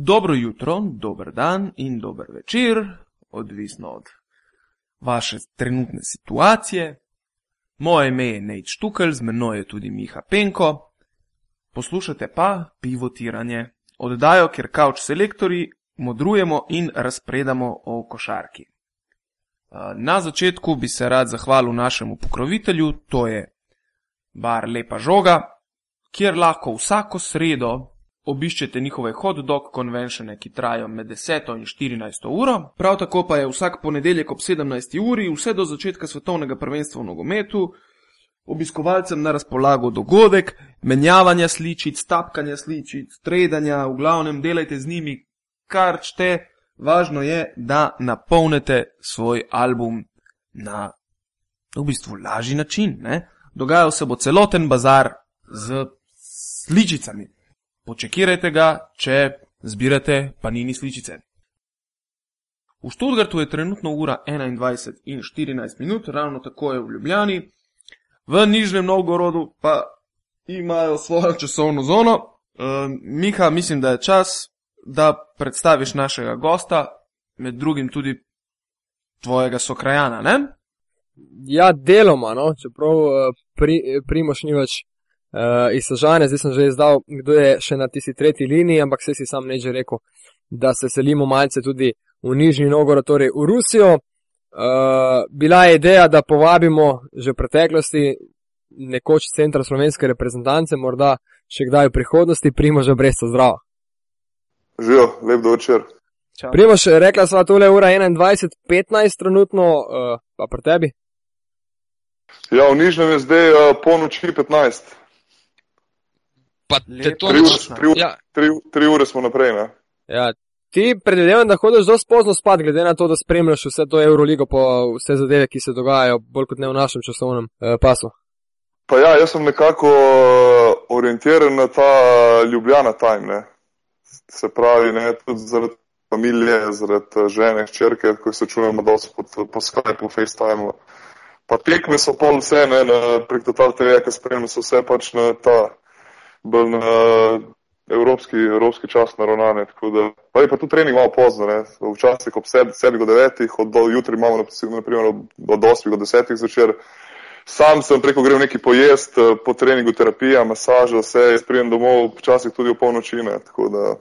Dobro jutro, dober dan in dober večer, odvisno od vaše trenutne situacije. Moje ime je Nate Štukelj, z menoj je tudi Miha Penko. Poslušate pa pivotiranje, oddajo, kjer kavč selektori modrujemo in razpredamo o košarki. Na začetku bi se rad zahvalil našemu pokrovitelju, to je bar Lepa žoga, kjer lahko vsako sredo obiščete njihove hot dog konvenšene, ki trajajo med 10 in 14 uro. Prav tako pa je vsak ponedeljek ob 17. uri, vse do začetka svetovnega prvenstva v nogometu, obiskovalcem na razpolago dogodek, menjavanja sličic, tapkanja sličic, tredanja, v glavnem delajte z njimi, kar čte. Važno je, da napolnite svoj album na v bistvu lažji način. Ne? Dogajal se bo celoten bazar z sličicami. Počekirajte ga, če zbirate panini sličice. V Študgartu je trenutno ura 21 in 14 minut, ravno tako je v Ljubljani, v Nižnem Novgorodu pa imajo svojo časovno zono. Uh, Miha, mislim, da je čas, da predstaviš našega gosta, med drugim tudi tvojega sokrajana, ne? Ja, deloma, no? čeprav pri, Primoš ni več uh, iz Sožane, zdaj sem že izdal, kdo je še na tisti tretji liniji, ampak se si sam ne že rekel, da se selimo malce tudi v Nižni Novgorod, torej v Rusijo. Uh, bila je ideja, da povabimo že v preteklosti nekoč centra slovenske reprezentance, morda še kdaj v prihodnosti, Primož Brezco zdrav. Živijo, lep dočer. Primož, rekla sva tole ura 21.15 trenutno, uh, pa pri tebi? Ja, v Nižnem je zdaj uh, po noči 15. Pa te to Tri, ure- tri, ure- Ja, tri, tri ure smo naprej, ne? Ja, ti predvidevam, da hodiš zelo pozno spat, glede na to, da spremljaš vse to Euroligo, pa vse zadeve, ki se dogajajo, bolj kot ne v našem časovnem uh, pasu. Pa ja, jaz sem nekako uh, orientiran na ta Ljubljana time, ne? Se pravi, ne, tudi zaradi familije, zaradi uh, žene, hčerke, ko se čujemo dosti po, po Skypeu, FaceTimeu. Pa tekme so pol vse, ne, na, prek Total TV, ki spremljajo so vse pač na ta, bolj na evropski, evropski čas naravnane. Da, pa je pa tu trening malo pozno, ne, včasih ob 7 do 9, od do jutri imamo naprimer od, od 8 do 10 zvečer. Sam sem preko grem neki pojest, eh, po treningu terapija, masaža, vse, jaz prijem domov, včasih tudi v polnoči, ne, tako da.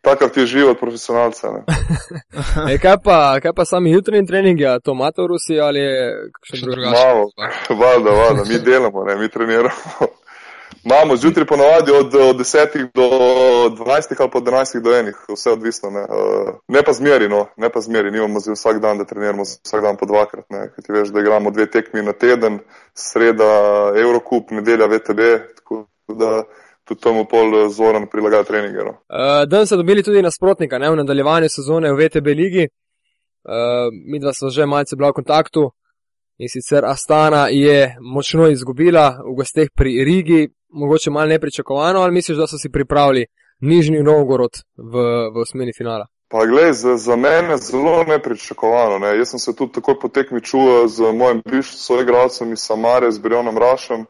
Takav ti je život profesionalca. E, kaj, pa, kaj pa sami jutranji treningi, a to imate v Rusiji ali kakšen še drug? drugače. Malo, valjda, valjda, mi delamo, ne, mi treniramo. Imamo zjutraj ponovadi od, od 10 do 12 ali pa od 11 do 1, vse odvisno. Ne, Uh, ne pa zmeri, no, ne pa zmeri, nimamo zdaj vsak dan, da treniramo vsak dan po dvakrat. Ne, ker ti veš, da igramo dve tekmi na teden, sreda Eurocup, nedelja VTB, tako da tudi tomu pol eh, zoran prilagaja treninge. No. Uh, Dan so dobili tudi nasprotnika ne, v nadaljevanju sezone v VTB ligi. Uh, mi dva smo že malce bila v kontaktu in sicer Astana je močno izgubila v gosteh pri Rigi, mogoče malo nepričakovano, ali misliš, da so si pripravili Nižni Novgorod v, v osmini finala? Pa glej, za, za mene zelo nepričakovano. Ne. Jaz sem se tudi takoj po tekmi čuval z mojim bivšim soigralcem iz Samare, z Brionom Rašem,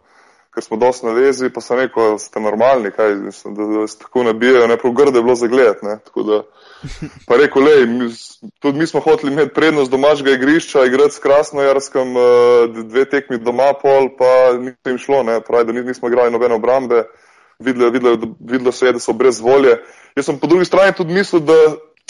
ker smo dosti na vezi, pa sem rekel, ste normalni, kaj, mislim, da, da se tako nabijajo, ne prav grde je bilo za gled. Ne. Tako da, pa rekel, lej, mi, tudi mi smo hoteli imeti prednost domačega igrišča, igrati s Krasnojarskem, eh, dve tekmi doma pol, pa ni jim šlo, ne, pravi, da ni- nismo igrali nobene obrambe, videlo, videlo, videlo se je, da so brez volje. Jaz sem po drugi strani tudi mislil, da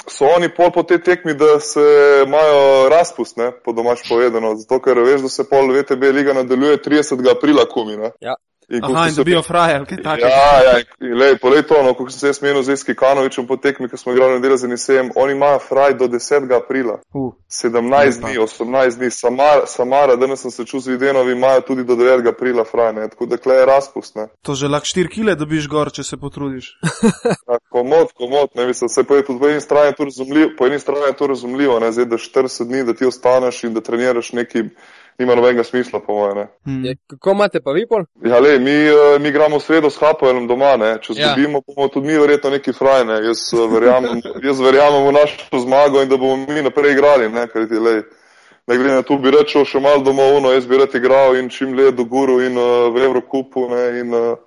so oni pol po tej tekmi, da se imajo razpust, ne, po domač povedano, zato ker veš, da se pol VTB liga nadaljuje 30. aprila kumi, ne. Ja. In Aha, in dobijo frajer, kaj takega. Ja, ja, lej, polej to, no, ko sem se jaz menil z Iski Kanovičem po tekmi, ko smo igrali na delo za Nisejem, oni imajo fraj do 10. aprila. Uh, 17 Lepa. dni, 18 dni, Samara, Samara danes sem se čutil z Videnovi, imajo tudi do 9. aprila fraj, ne, tako da kle je razpust, ne. to že lahko 4 kile dobiš gor, če se potrudiš. Ja, komod, komod, ne mislim, se po, po eni strani je to razumljivo, po eni strani je to razumljivo, ne, zdaj da 40 dni, da ti ostaneš in da treniraš neki, nima nobenega smisla, po mojem, ne. Hmm. Je, kako imate pa vi pol? Ja, le, mi, eh, mi igramo sredo s Hapoelom doma, ne. če Ja. zgubimo, bomo tudi mi verjetno neki fraj, ne. Jaz eh, verjamem, jaz verjamem v našo zmago in da bomo mi naprej igrali, ne, ker ti lej. Ne glede na to, bi rečel še malo domov, no, jaz bi rad igral in čim le do guru in uh, v Evrokupu ne, in uh,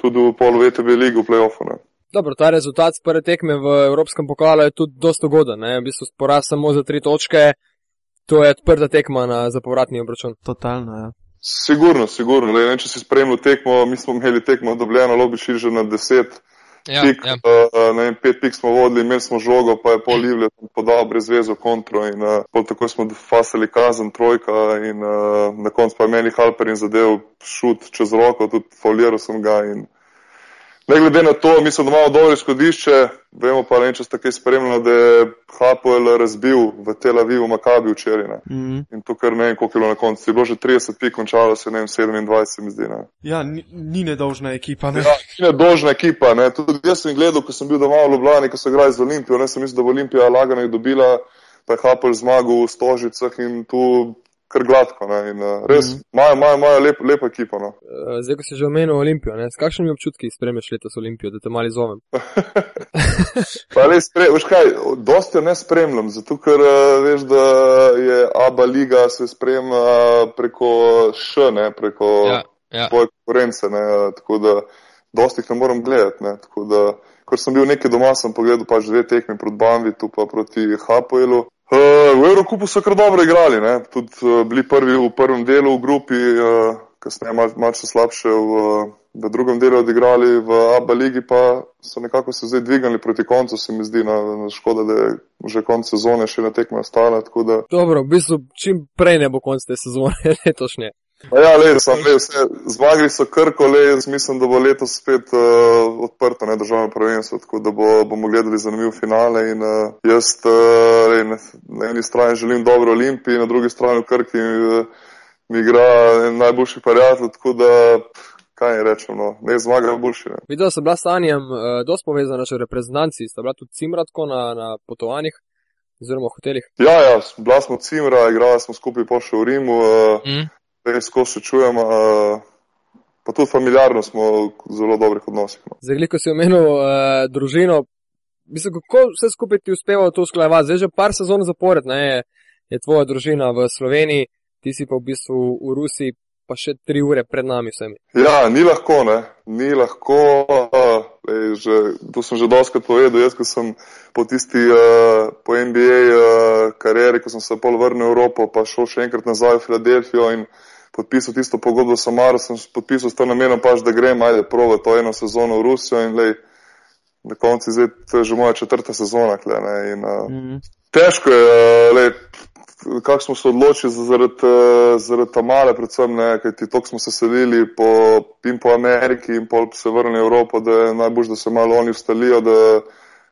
tudi v pol VTB ligi v playoffu. Ne. Dobro, ta rezultat z prve tekme v Evropskem pokalu je tudi dosta ugoden. V bistvu poraz samo za tri točke, to je odprta tekma na zapovratni obračun. Totalno, ja. Sigurno, sigurno. Le, ne, če si spremljal tekmo, mi smo imeli tekmo dobljeno, lobiš že na deset. Ja, pik, ja. uh, ne vem, pet pik smo vodili, imeli smo žogo, pa je pol Livle podal brez vezo kontro in uh, pol tako smo fasali kazen trojka in uh, na koncu pa je meni Halper in zadev šut čez roko, tudi foliral sem ga in ne glede na to, mislim, da imamo dobro izhodišče, vemo pa ne, če ste kaj spremljali, da je Hapoel razbil v Tel Avivu Makabi včeraj. Ne. Mm. In to kar ne vem, koliko je bilo na koncu. Je bilo že 30 pik, končalo se, ne vem, 27 se mi zdi. Ne. Ja, ni, ni nedolžna ekipa, ne? Ja, Kine dožna ekipa. Ne. Tudi jaz sem gledal, ko sem bil doma v Ljubljani, ko so igrali z Olimpijo. Ne sem mislil, da bo Olimpija lagano jih dobila, pa je Hapel zmagal v Stožicah in tu kar gladko. Ne. In, uh, res, imajo mm -hmm. lep, lepa ekipa. No. Uh, zdaj, ko si že omenil Olimpijo, ne? s kakšnimi občutki spremeš letos Olimpijo, da te mali zovem? Pa res, veš kaj, dosti jo ne spremljam, zato ker uh, veš, da je ABA liga se spremlja preko š, ne, preko Ja, ja. svoje konkurence, ne, tako da dosti jih ne moram gledati, ne, tako da, ker sem bil nekaj doma, sem pogledal pač dve tekmi proti Banvitu pa proti Hapoelu. Uh, v Evrokupu so kar dobro igrali, ne, tudi uh, bili prvi v prvem delu v grupi, uh, kasneje mal, malce slabše v, v drugem delu odigrali, v ABA ligi pa so nekako se zdaj dvigali proti koncu, se mi zdi, na, na škoda, da je že konc sezone še na tekme ostala, da Dobro, v bistvu čim prej ne bo konc te sezone, letošnje. Pa Ja, le, sam, le, vse, zmagali so krko, le, jaz mislim, da bo letos spet uh, odprto, ne državno prvenstvo, tako da bo, bomo gledali zanimiv finale in uh, jaz uh, le, na, na eni strani želim dobro Olimpiji, na drugi strani v Krki uh, mi igra najboljši prijatelj, tako da kaj ne rečem, no, ne zmaga boljši. Ne. Videla sem bila s Sanjem uh, dosti povezana še v reprezentanci, sta bila tudi cimratko na, na potovanjih oziroma hotelih. Ja, ja, bila smo Cimra, igrali smo skupaj pa še v Rimu, uh, Mm. Res ko se čujemo, uh, pa tudi familiarno smo v zelo dobrih odnosih. No. Zdaj, ko si omenil uh, družino, mislim, kako vse skupaj ti uspeva to usklajevati. Zdaj že par sezon zapored ne, je, je tvoja družina v Sloveniji, ti si pa v bistvu v Rusiji, pa še tri ure pred nami vsemi. Ja, ni lahko, ne. Ni lahko. Uh, ej, že, to sem že doskrat povedal. Jaz, ko sem po tisti, uh, po NBA uh, karieri, ko sem se pol vrnil v Evropo, pa šel še enkrat nazaj v Filadelfijo in podpisal tisto pogodbo s Samaro, sem podpisal s to namenom pač, da grem, ajde, prove to eno sezono v Rusijo in lej, na koncu zdaj, to je že moja četrta sezona, kle, ne. In, uh, Mm. Težko je, uh, lej, kako smo se odločili za- zaradi, uh, zaradi Tamale, predvsem ne, kajti toliko smo se selili po, in po Ameriki in pol se vrnili v Evropo, da je najbolj, da se malo oni ustalijo, da,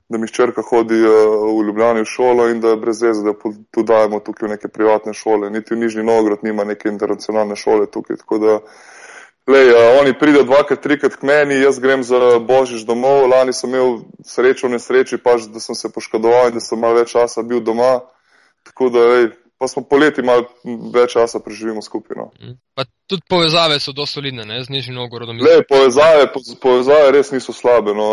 da mi ščerka hodi uh, v Ljubljani v šolo in da je brez veze, da tu dajemo tukaj v neke privatne šole. Niti v Nižni Novgorod nima neke internacionalne šole tukaj, tako da Lej, uh, oni pridejo dvakrat, trikrat k meni, jaz grem za božič domov. Lani sem imel srečo v nesreči, pač, da sem se poškodoval in da sem malo več časa bil doma. Tako da, lej, pa smo poleti malo več časa preživimo skupaj. No. Mm. Pa tudi povezave so dosti solidne, ne, z Nižnim Novgorodom. Le, povezave, po, povezave res niso slabe. No.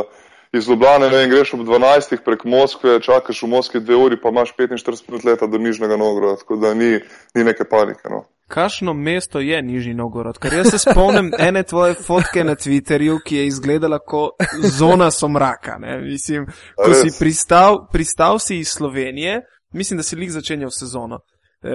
Uh, Iz Ljubljane ne vem, greš ob 12. prek Moskve, čakaš v Moskvi dve uri, pa imaš 45 minut leta do Nižnega Novgoroda, tako da ni, ni neke panike. No. Kakšno mesto je Nižni Novgorod? Ker jaz se spomnim ene tvoje fotke na Twitterju, ki je izgledala kot zona somraka. Ne? Mislim, ko res? si pristal, pristal si iz Slovenije, mislim, da si lik začenjal sezono. E,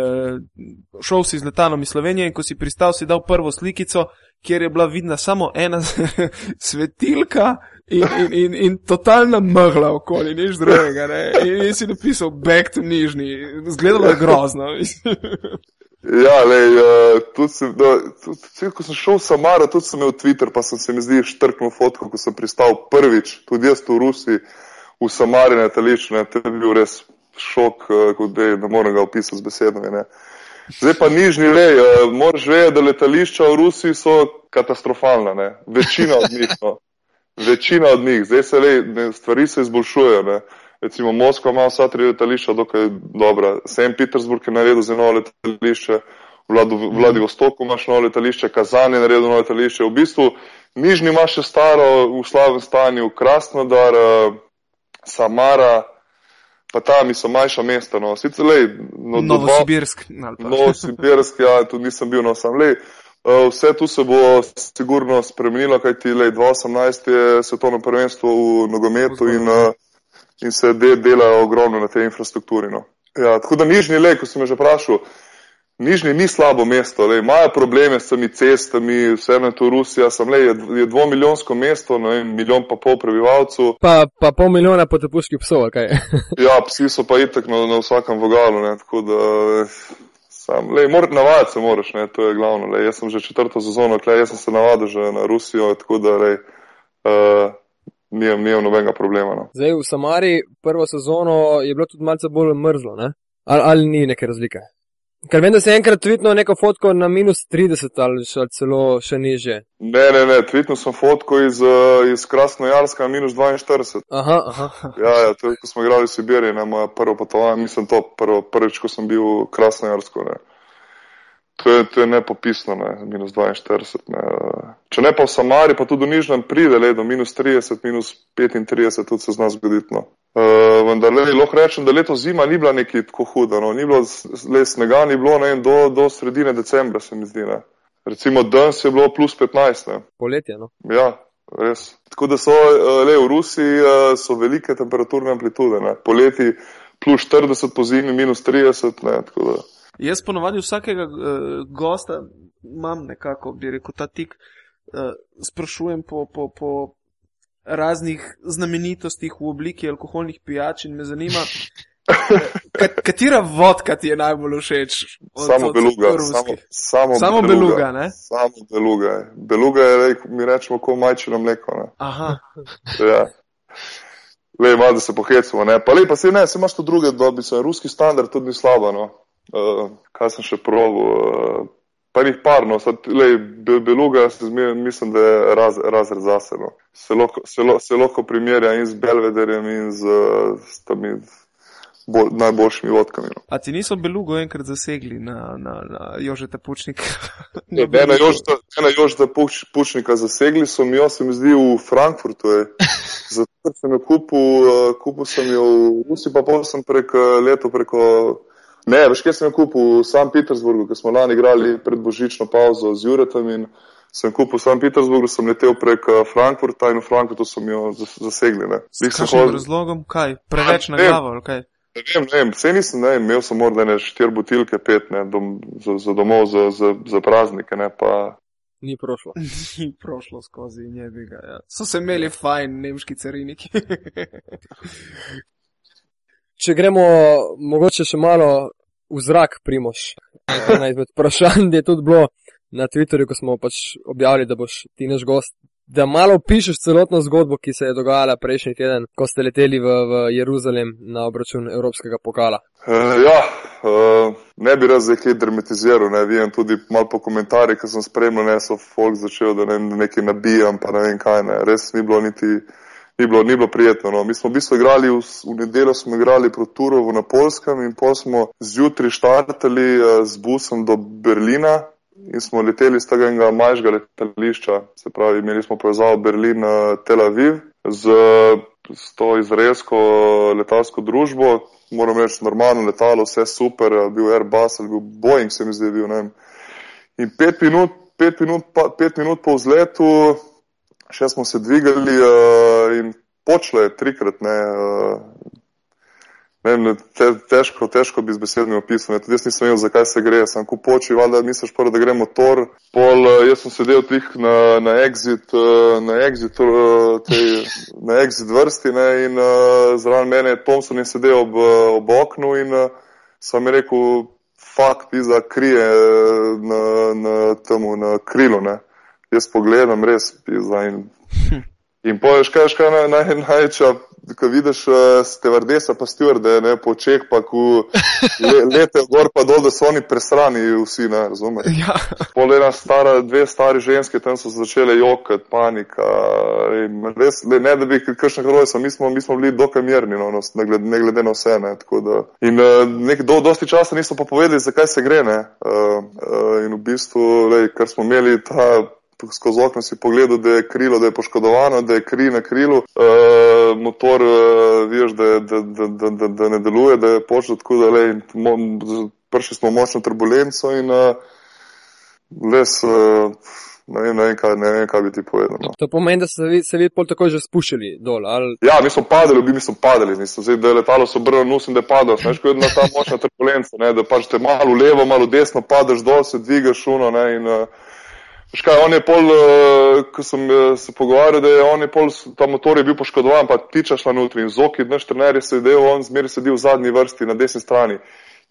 šel si z letalom iz Slovenije in ko si pristal, si dal prvo slikico, kjer je bila vidna samo ena svetilka in, in, in, in totalna megla okoli, nič drugega. Ne? In, in si napisal back to Nižni, zgledalo je grozno. Ja, lej, uh, tudi, sem, da, tudi, tudi, ko sem šel v Samaro, tudi sem imel Twitter, pa sem se mi zdi štrknil fotko, ko sem pristal prvič, tudi jaz v Rusiji, v Samari na letališču, to je bil res šok, uh, kot da ne morem ga opisati z besedami. Ne. Zdaj pa nižni lej, uh, moraš vedeti, da letališča v Rusiji so katastrofalna, ne. večina od njih. No. Večina od njih, zdaj se lej, ne, stvari se izboljšujejo. Ne. Recimo Moskva ima vsa tri letališča dokaj dobra. St. Petersburg je naredil za novo letališče, Vladu, Vladivostoku imaš novo letališče, Kazan je naredil novo letališče. V bistvu Nižni ima še staro v slavnem stanju, Krasnodar, eh, Samara, pa tam so manjša mesta. No. Sicer lej, no, do dva- Novosibirsk. Novosibirsk, ja, tudi nisem bil, no sam lej. Uh, vse tu se bo sigurno spremenilo, kajti lej 2018 je svetovno prvenstvo v nogometu in, uh, in se de, dela ogromno na tej infrastrukturi. No. Ja, tako da nižni lej, ko sem me že vprašal, nižni ni slabo mesto, lej, imajo probleme s temi cestami, vse na to Rusija, sem lej, je, je dvomiljonsko mesto, no, milijon pa pol prebivalcev. Pa, pa pol milijona potepuških psov, kaj? ja, psi so pa itak na, na vsakem vogalu, ne, tako da. Sam, lej, mor, navaditi se moraš, ne, to je glavno. Lej, jaz sem že četrto sezono, tlej, jaz sem se navadil že na Rusijo, tako da lej, uh, nijem, nijem nobenega problema. No. Zdaj v Samari prvo sezono je bilo tudi malce bolj mrzlo, ne? ali, ali ni neke razlike? Ker vem, da si enkrat tvitnil neko fotko na minus 30 ali še celo še niže. Ne, ne, ne, tvitnil sem fotko iz, uh, iz Krasnojarska na minus 42. Aha, aha. Ja, ja, to je, ko smo igrali v Sibiriji, ne, moja prvo potovanje, mislim to prvo, prvič, ko sem bil v Krasnojarsku, ne. To je, to je nepopisno, ne, minus 42, ne. Če ne pa v Samari, pa tudi v Nižnem pride, le, do minus 30, minus 35, tudi se zna zgoditi, no. Uh, vendar le, lahko rečem, da leto zima ni bila neki tako huda, no. ni bilo le snega, ni bilo ne, do, do sredine decembra, se mi zdi. Ne. Recimo danes je bilo plus 15. Ne. Poletje, no. Ja, res. Tako da so le v Rusiji so velike temperaturne amplitude. Ne. Poleti plus 40, po zimi minus 30. Ne, Jaz ponovadi vsakega uh, gosta imam nekako, bi rekel, ta tik, uh, sprašujem po, po, po raznih znamenitostih v obliki alkoholnih pijač in me zanima, katera vodka ti je najbolj všeč? Od, samo od beluga. Samo, samo, samo beluga, beluga, ne? Samo beluga. Beluga je, mi rečemo, kot majčino mleko. Ne? Aha. ja. Le, malo da se pohecamo, ne. Pa lepa si, ne, se imaš tu druge dobi, se ruski standard tudi ni slabo, no. Uh, kaj sem še proval? Uh, pa jih par, no, sad, lej, be, beluga, zmi, mislim, da je raz, razred zase, no. Se lahko, se, se lahko primerja in z Belvederjem in z, z tami bol, najboljšimi vodkami. No. A ti niso belugo enkrat zasegli na, na, na Jožeta Pučnika? ne, ne, na Jožeta, ne na Jožeta Puč, Pučnika zasegli so mi jo, se mi zdi, v Frankfurtu. Je. Zato sem jo kupil, kupil sem jo v Rusi, pa pol sem prek leto preko. Ne, veš, kje sem kupil v St. Petersburgu, ker smo lani igrali pred božično pauzo z Juretom in sem kupil v St. Petersburgu, sem letel prek Frankfurta in v Frankfurtu so mi jo zasegli. S kakšnim hod... razlogom? Kaj? Preveč na glavo? Okay. Ne vem, ne vem, vse nisem, ne, imel sem morda ne štiri butilke, pet, ne, dom, za, za domov, za, za, za praznike, ne, pa. Ni prošlo. Ni prošlo skozi njega, ja. So se imeli fajn nemški cariniki. Če gremo mogoče še malo v zrak, primoš. Ena izmed vprašanj je tudi bilo na Twitterju, ko smo pač objavili, da boš ti naš gost. Da malo pišeš celotno zgodbo, ki se je dogajala prejšnji teden, ko ste leteli v, v Jeruzalem na obračun Evropskega pokala. Uh, ja, uh, ne bi razlik kaj dramatiziral, ne vem, tudi malo po komentarjih, ki sem spremljal, ne so folk začel, da ne, nekaj nabijam, pa ne vem kaj, ne, res ni bilo niti, ni bilo, bilo prijetno. No. Mi smo v bistvu igrali, v, v nedeljo smo igrali proti Turovu na Polskem in pol smo zjutraj štartali uh, z busom do Berlina, in smo leteli z tega majhnega letališča, se pravi, imeli smo povezavo Berlin-Tel Aviv z, z to izraelsko letalsko družbo. Moram reči, normalno letalo, vse super, bil Airbus ali bil Boeing, se mi zdi, bil ne. In pet minut, pet minut, pa, pet minut po vzletu, še smo se dvigali uh, in počle trikrat, ne. Uh, Ne, ne, te, težko, težko bi z besedami opisal. Tudi jaz nisem vedel, zakaj se gre. Sem kupoči, valjda misliš prvo, da gre motor. Pol, jaz sem sedel tih na, na exit, na exit, tej, na exit vrsti ne, in uh, zraven mene je Thompson in sedel ob, ob oknu in uh, sem mi rekel, fakt, pizda, krije na, na, temu, na krilo. Ne. Jaz pogledam, res, pizda. In, in poješ, kaj je naj, naj, največja ko vidiš uh, stevardesa pa stjuarde, ne, po očeh, pa ko le, lete gor pa dol, da so oni presrani vsi, ne, razumeš. Ja. Pol ena stara, dve stari ženske, tam so začele jokati, panika, in res, le, ne da bi kakšne heroje so, mi smo, mi smo bili dokaj mirni, no, ne, glede, ne glede na vse, ne, tako da. In uh, nek, do, dosti časa nismo pa povedali, zakaj se gre, ne, uh, uh, in v bistvu, le, ker smo imeli ta skozi okno si pogledal, da je krilo, da je poškodovano, da je kri na krilu, uh, motor, uh, veš, da, da, da, da, da, da ne deluje, da je počel tako, da le, prišli smo močno turbulenco in uh, Les, uh, ne, vem, ne, vem, kaj, ne vem, kaj bi ti povedal. No. To pomeni, da ste vi, se vi pol tako že spuščali dol. Ali... Ja, mi smo padali, bistvu smo padali, nisem zdaj, da je letalo so obrnilo nos in da je padalo. Znaš, ko je jedna ta močna turbulenca, ne, da pač te malo levo, malo desno, padeš dol, se dvigaš šuno, ne, in uh, veš kaj, on je pol, uh, ko sem uh, se pogovarjal, da je on je pol, ta motor je bil poškodovan, pa tiča šla notri in zoki, naš trener je sedel, on zmeri sedel v zadnji vrsti na desni strani.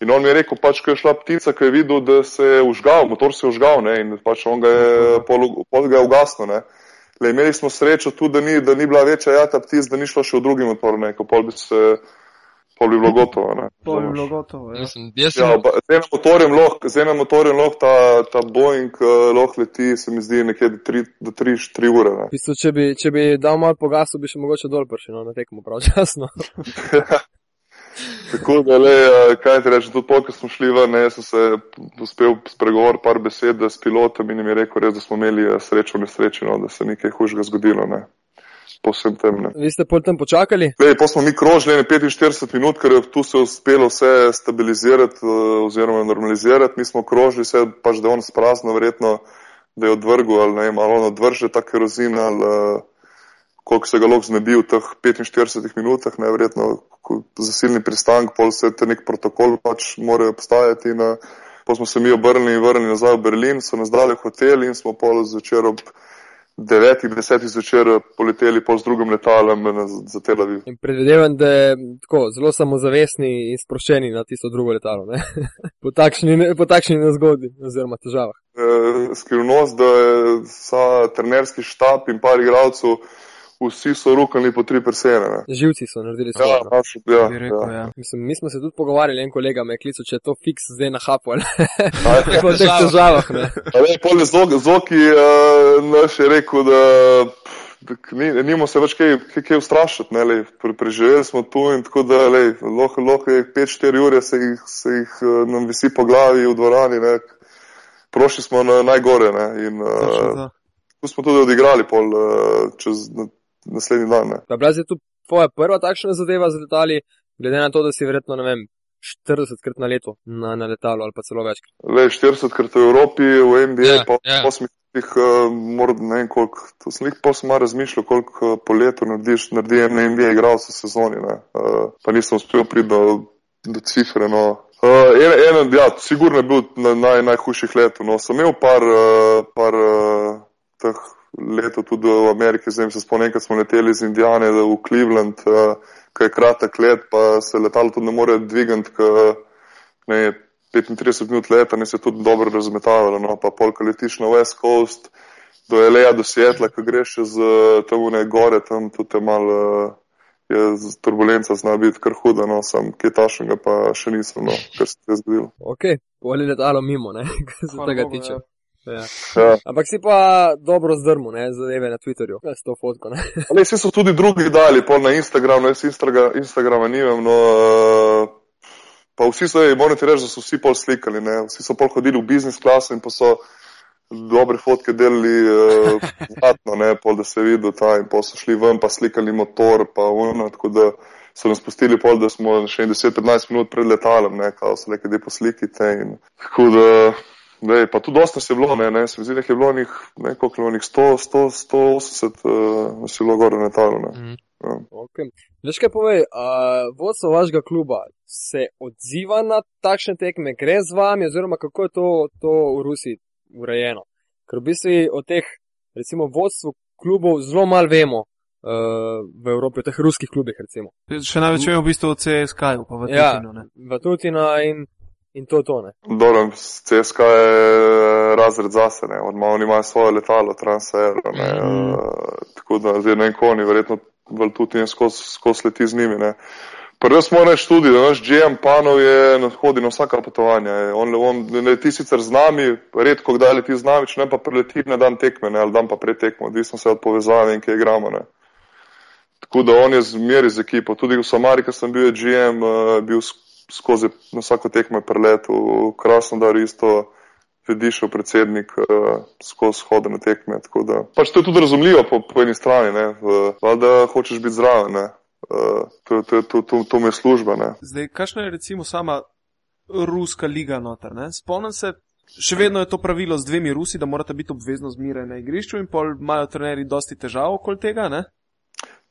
In on mi je rekel, pač, ko je šla ptica, ko je videl, da se je užgal, motor se je užgal, ne, in pač on ga je, pol, pol ga je ugasnil, ne. Le, imeli smo srečo tudi, da ni, da ni bila večja jata ptic, da ni šlo še v drugi motor, ne, ko pol bi se, pol bi bilo gotovo, ne. To bi bilo gotovo. Ja. Sem, jaz sem, Ja, ba- z enim motorjem lahko, z enim motorjem lahko ta, ta Boeing uh, lahko leti, se mi zdi, nekje do 3, do 3, 3 ure, ne. V bistvu, če, bi, če bi dal malo pogasu, bi še mogoče dol prišel no, na tekmo pravčasno. Tako da, le, eh, kaj ti rečem, tudi pol, ko smo šli ven, ne, jaz sem se uspel spregovoriti par besed s pilotom in jim je rekel res, da smo imeli eh, srečo v nesreči, no, da se nekaj hujšega zgodilo, ne. Po vsem tem, ne. Vi ste pol tam počakali? Lej, pa smo mi krožili ne 45 minut, ker je tu se uspelo vse stabilizirati eh, oziroma normalizirati. Mi smo krožili vse, pač da je on sprazno, verjetno, da je odvrgel ali ne vem, ali on odvrže ta kerozin ali uh, koliko se ga lahko znebi v teh 45 minutah, ne verjetno zasilni pristank, pol se te nek protokol pač mora obstajati. In, uh, pa smo se mi obrnili in vrnili nazaj v Berlin, so nas dali v hotel in smo pol zvečer ob devetih, desetih zvečer poleteli pol z drugim letalom na- za Tel Aviv. In predvidevam, da je tako zelo samozavestni in sproščeni na tisto drugo letalo. ne? po takšni, po takšni nezgodi oziroma težavah. eh, skrivnost, da je vsa trenerski štab in par igralcev, vsi so rukali po tri persene. ne. Živci so naredili Ja, svoje. no. naš, ja, rekel, ja. ja. Mislim, mi smo se tudi pogovarjali, en kolega me je klical, če je to fiks zdaj na hapu po teh težavah. Ne? A ne, pol je Zok- Zoki uh, naš je rekel, da ni, nimo se več kaj, kaj, kaj ustrašiti. Ne, lej, pre, preživeli smo tu in tako da lej, lahko, lahko je 5-4 ure se jih, se jih uh, nam visi po glavi v dvorani. Ne. Prošli smo na najgore ne, in uh, to. tu smo tudi odigrali pol uh, čez na, naslednji dan. Ne. Pa bila je tu tvoja prva takšna zadeva z letali, glede na to, da si verjetno, ne vem, 40 krat na leto na, na letalu ali pa celo večkrat. Le 40 krat v Evropi, v NBA, Ja, ja, pa ja. v 8 letih, uh, morda ne vem koliko. To sem jih pa sem malo razmišljal, koliko uh, po letu narediš, naredi en NBA igralec v sezoni. Ne. Uh, pa nisem uspel priti do, do cifre. No. Uh, en, en, ja, sigurno je bil na naj, najhujših letov. No. Sem imel par, uh, par uh, teh letov tudi v Ameriki, zdaj se spomnim, enkrat smo leteli iz Indijane v Cleveland, uh, ki je kratek let, pa se letalo tudi ne more dvigati, ker ne, 35 minut leta, ne se tudi dobro razmetavalo, no, pa polka letiš na West Coast, do Eleja, do Sietla, ko greš eh, tam ne gore, tam tudi je malo, eh, je z- turbulenca zna biti kar huda, no, sam kaj tašnega pa še nisem, no, kar se je zgodilo. Ok, pol je letalo mimo, ne, kar se Hvala tega Bogu, tiče. ja. Ja. Ja. Ampak si pa dobro zdrmu, ne, zadeve na Twitterju, ja, s to fotko, ne. Ne, vsi so tudi drugi dali, pol na Instagram, no, jaz Instagra, Instagrama nimam, no, uh, pa vsi so, ej, moram ti reči, da so vsi pol slikali, ne, vsi so pol hodili v biznis klaso in pa so dobre fotke delali uh, znatno, ne, pol da se je videl ta in pol so šli ven pa slikali motor, pa ono, tako da so nas pustili pol, da smo še 10-15 minut pred letalom, ne, kao so nekaj, poslikite in tako da, Ne, pa tudi dosta se je bilo, ne, ne, se mi zdi, da je bilo njih, ne, koliko je bilo njih, 100, 100, 180, uh, nas je bilo gore na talu, ne. Mhm. Ja. Okay. Veš kaj povej, uh, vodstvo vašega kluba se odziva na takšne tekme, gre z vami, oziroma kako je to, to v Rusiji urejeno? Ker v bistvu o teh, recimo, vodstvu klubov zelo malo vemo uh, v Evropi, o teh ruskih klubih, recimo. Še največ vemo v bistvu o CSK-ju, pa v Ja, Tutinu. ne. Vatutina in, in to to, ne. Dobro, CSK je razred zase, ne, od malo oni imajo svoje letalo, transfer, ne, Mhm. uh, tako da zdaj ne vem, ko oni, verjetno Valtutin je skozi skos leti z njimi, ne. Prvo smo reči tudi, da naš GM panov je na hodi na vsaka potovanja. je. On, on ne leti sicer z nami, redko kdaj leti z nami, če ne pa preleti na dan tekme, ne, ali dan pa pred tekmo, odvisno se od povezave in kje igramo. Ne. Tako da on je zmeri z ekipo. Tudi v Samari, ko sem bil je GM, uh, bil skozi na vsako tekmo je preletel, krasno da isto vedišel predsednik uh, skozi hode na tekme. Da pač to je tudi razumljivo po, po eni strani, ne, valjda hočeš biti zraven, ne. Uh, to, to, to, to, to mi je služba, ne. Zdaj, kakšna je recimo sama ruska liga noter? Ne? Spomnim se, Še vedno je to pravilo z dvemi Rusi, da morata biti obvezno zmeraj na igrišču in pol imajo trenerji dosti težav okoli tega, ne?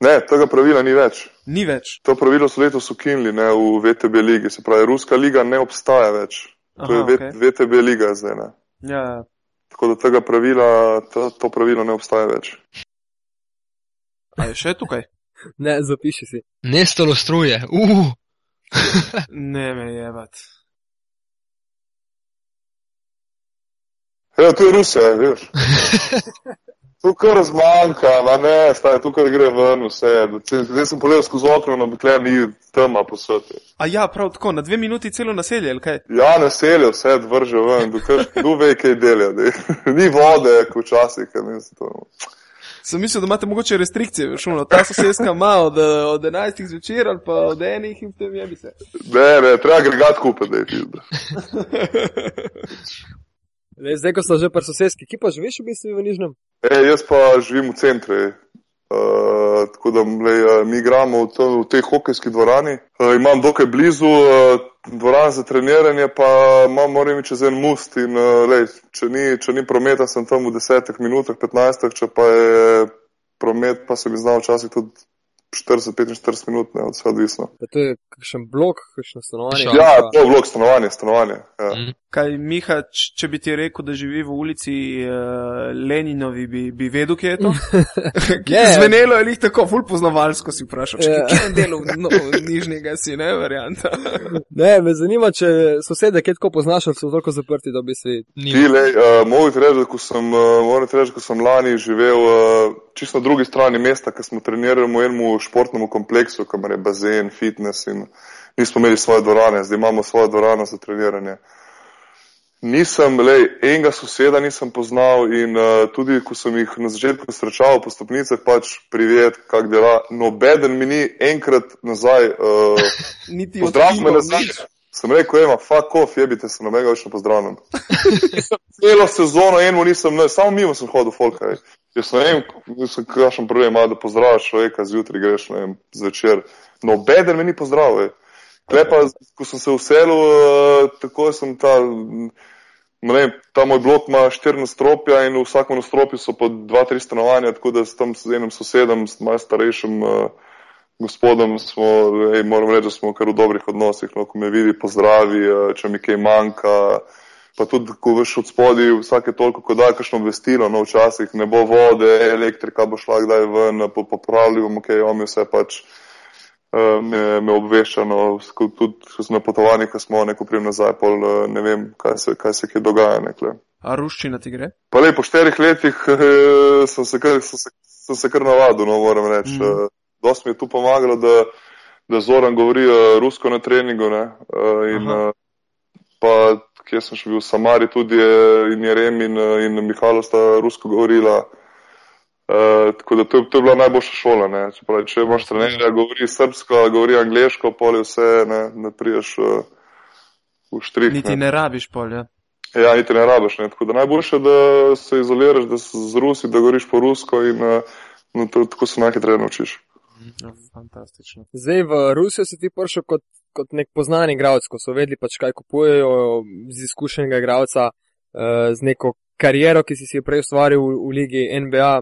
Ne, tega pravila ni več. Ni več. To pravilo so letos ukinili ne, v VTB ligi, se pravi, Ruska liga ne obstaja več. To Aha, je V- okej. VTB liga zdaj. Ne. Ja, Tako da tega pravila, to, to pravilo ne obstaja več. a je še tukaj? Ne, zapiši si. Nestalo struje. Uh, Ne me jebat. Ja, to je Rusija, veš. Tu kar zmanjka, ma ne, staj, tu kar gre ven vse. Zdaj sem pogledal skozi okno, no, dokler ni tema posveti. A ja, prav tako, na dve minuti celo naselje, ali kaj? Ja, naselje vse vrže ven, dokler kdo ve, kaj dela. daj. Ni vode, kot včasih, ker nisem to. Sem mislil, da imate mogoče restrikcije, veš, ono, ta sosedska ima od, eh, od 11 zvečer ali pa od enih in potem jebi se. Ne, ne, treba agregat kupiti, da je pizda. Le, zdaj, ko so že pri sosedski, ki pa živiš v bistvu v Nižnem? E, jaz pa živim v centru. Uh, tako da lej, uh, mi igramo v, to, v tej hokejski dvorani. Uh, imam dokaj blizu uh, dvoran za treniranje, pa imam, moram iti čez en most. In, uh, lej, če, ni, če ni prometa, sem tam v 10 minutah, 15, če pa je promet, pa se mi zna včasih tudi 40-45 minut, ne, od vse odvisno. Pa to je kakšen blok, kakšno stanovanje. Ja. Pa- to je vlog stanovanje, stanovanje. Ja. mm. Kaj, Miha, če bi ti rekel, da živi v ulici uh, Leninovi, bi, bi vedel, kje je to? Ne. zvenelo je lih tako, ful poznavalsko si vprašal, če kje je delo no, nižnega si, ne, varianta. Ne, me zanima, če sosede, ki tako poznaš, ali so toliko zaprti, da bi si. Ni. Ti, lej, uh, moram ti reči, da ko sem, uh, moram ti reči, ko sem lani živel uh, čisto na drugi strani mesta, ker smo trenirali v enem športnem kompleksu, kamor je bazen, fitness in nismo imeli svoje dvorane, zdaj imamo svojo dvorano za treniranje. Nisem, lej, enega soseda nisem poznal in uh, tudi, ko sem jih na začetku srečal po stopnicah, pač privet, kak dela, nobeden mi ni enkrat nazaj uh, Niti Pozdrav me nazaj. nič. Sem rekel, ema, fuck off, jebite se, nobenega več ne pozdravljam. Celo sezono eno nisem, ne, samo mimo sem hodil, folka. Jaz ne vem, kakšen problem ima, da pozdraviš človeka, zjutraj greš, ne vem, zvečer. Nobeden me ni pozdravil. ej. Tule pa, ko sem se vselil, uh, tako sem ta, ne vem, ta moj blok ima štiri nastropja in v vsakem nastropju so po dva, tri stanovanja, tako da s tam z enim sosedom, s malo starejšim uh, gospodom smo, ej, moram reči, da smo kar v dobrih odnosih, no, ko me vidi, pozdravi, eh, če mi kaj manjka. Pa tudi, ko veš od spodaj, vsake toliko, ko da kakšno obvestilo, no včasih ne bo vode, elektrika bo šla kdaj ven, po- popravili bomo kaj, on mi vse pač eh, me, me obvešča, no, ko- tudi na potovanjih, ko smo neko prijem nazaj, pol eh, ne vem, kaj se, kaj se kje dogaja nekle. A ruščina ti gre? Pa le po štirih letih eh, sem se kar, sem se, sem se kar navadil, no, moram reči. Mm. Dost mi je tu pomagalo, da, da Zoran govori rusko na treningu. Ne, in, Aha. pa kje sem še bil v Samari, tudi je, in Jerem in, uh, in Mihajlo sta rusko govorila. Uh, tako da to, je- to je bila najboljša šola. Ne. Se Pravi, če imaš trenerja, govori srbsko, govori angliško, pol je vse, ne, ne priješ uh, v štrih. Niti ne rabiš polja. Ja, niti ne rabiš. Ne. Tako da najboljše, da se izoliraš, da si z Rusi, da govoriš po rusko in uh, no, to, tako se najhitreje naučiš. No, fantastično. Zdaj v Rusijo si ti prišel kot, kot nek poznan igralec, ko so vedeli, pač kaj kupujejo z izkušenega igralca, uh, z neko kariero, ki si si jo prej ustvaril v, v ligi NBA,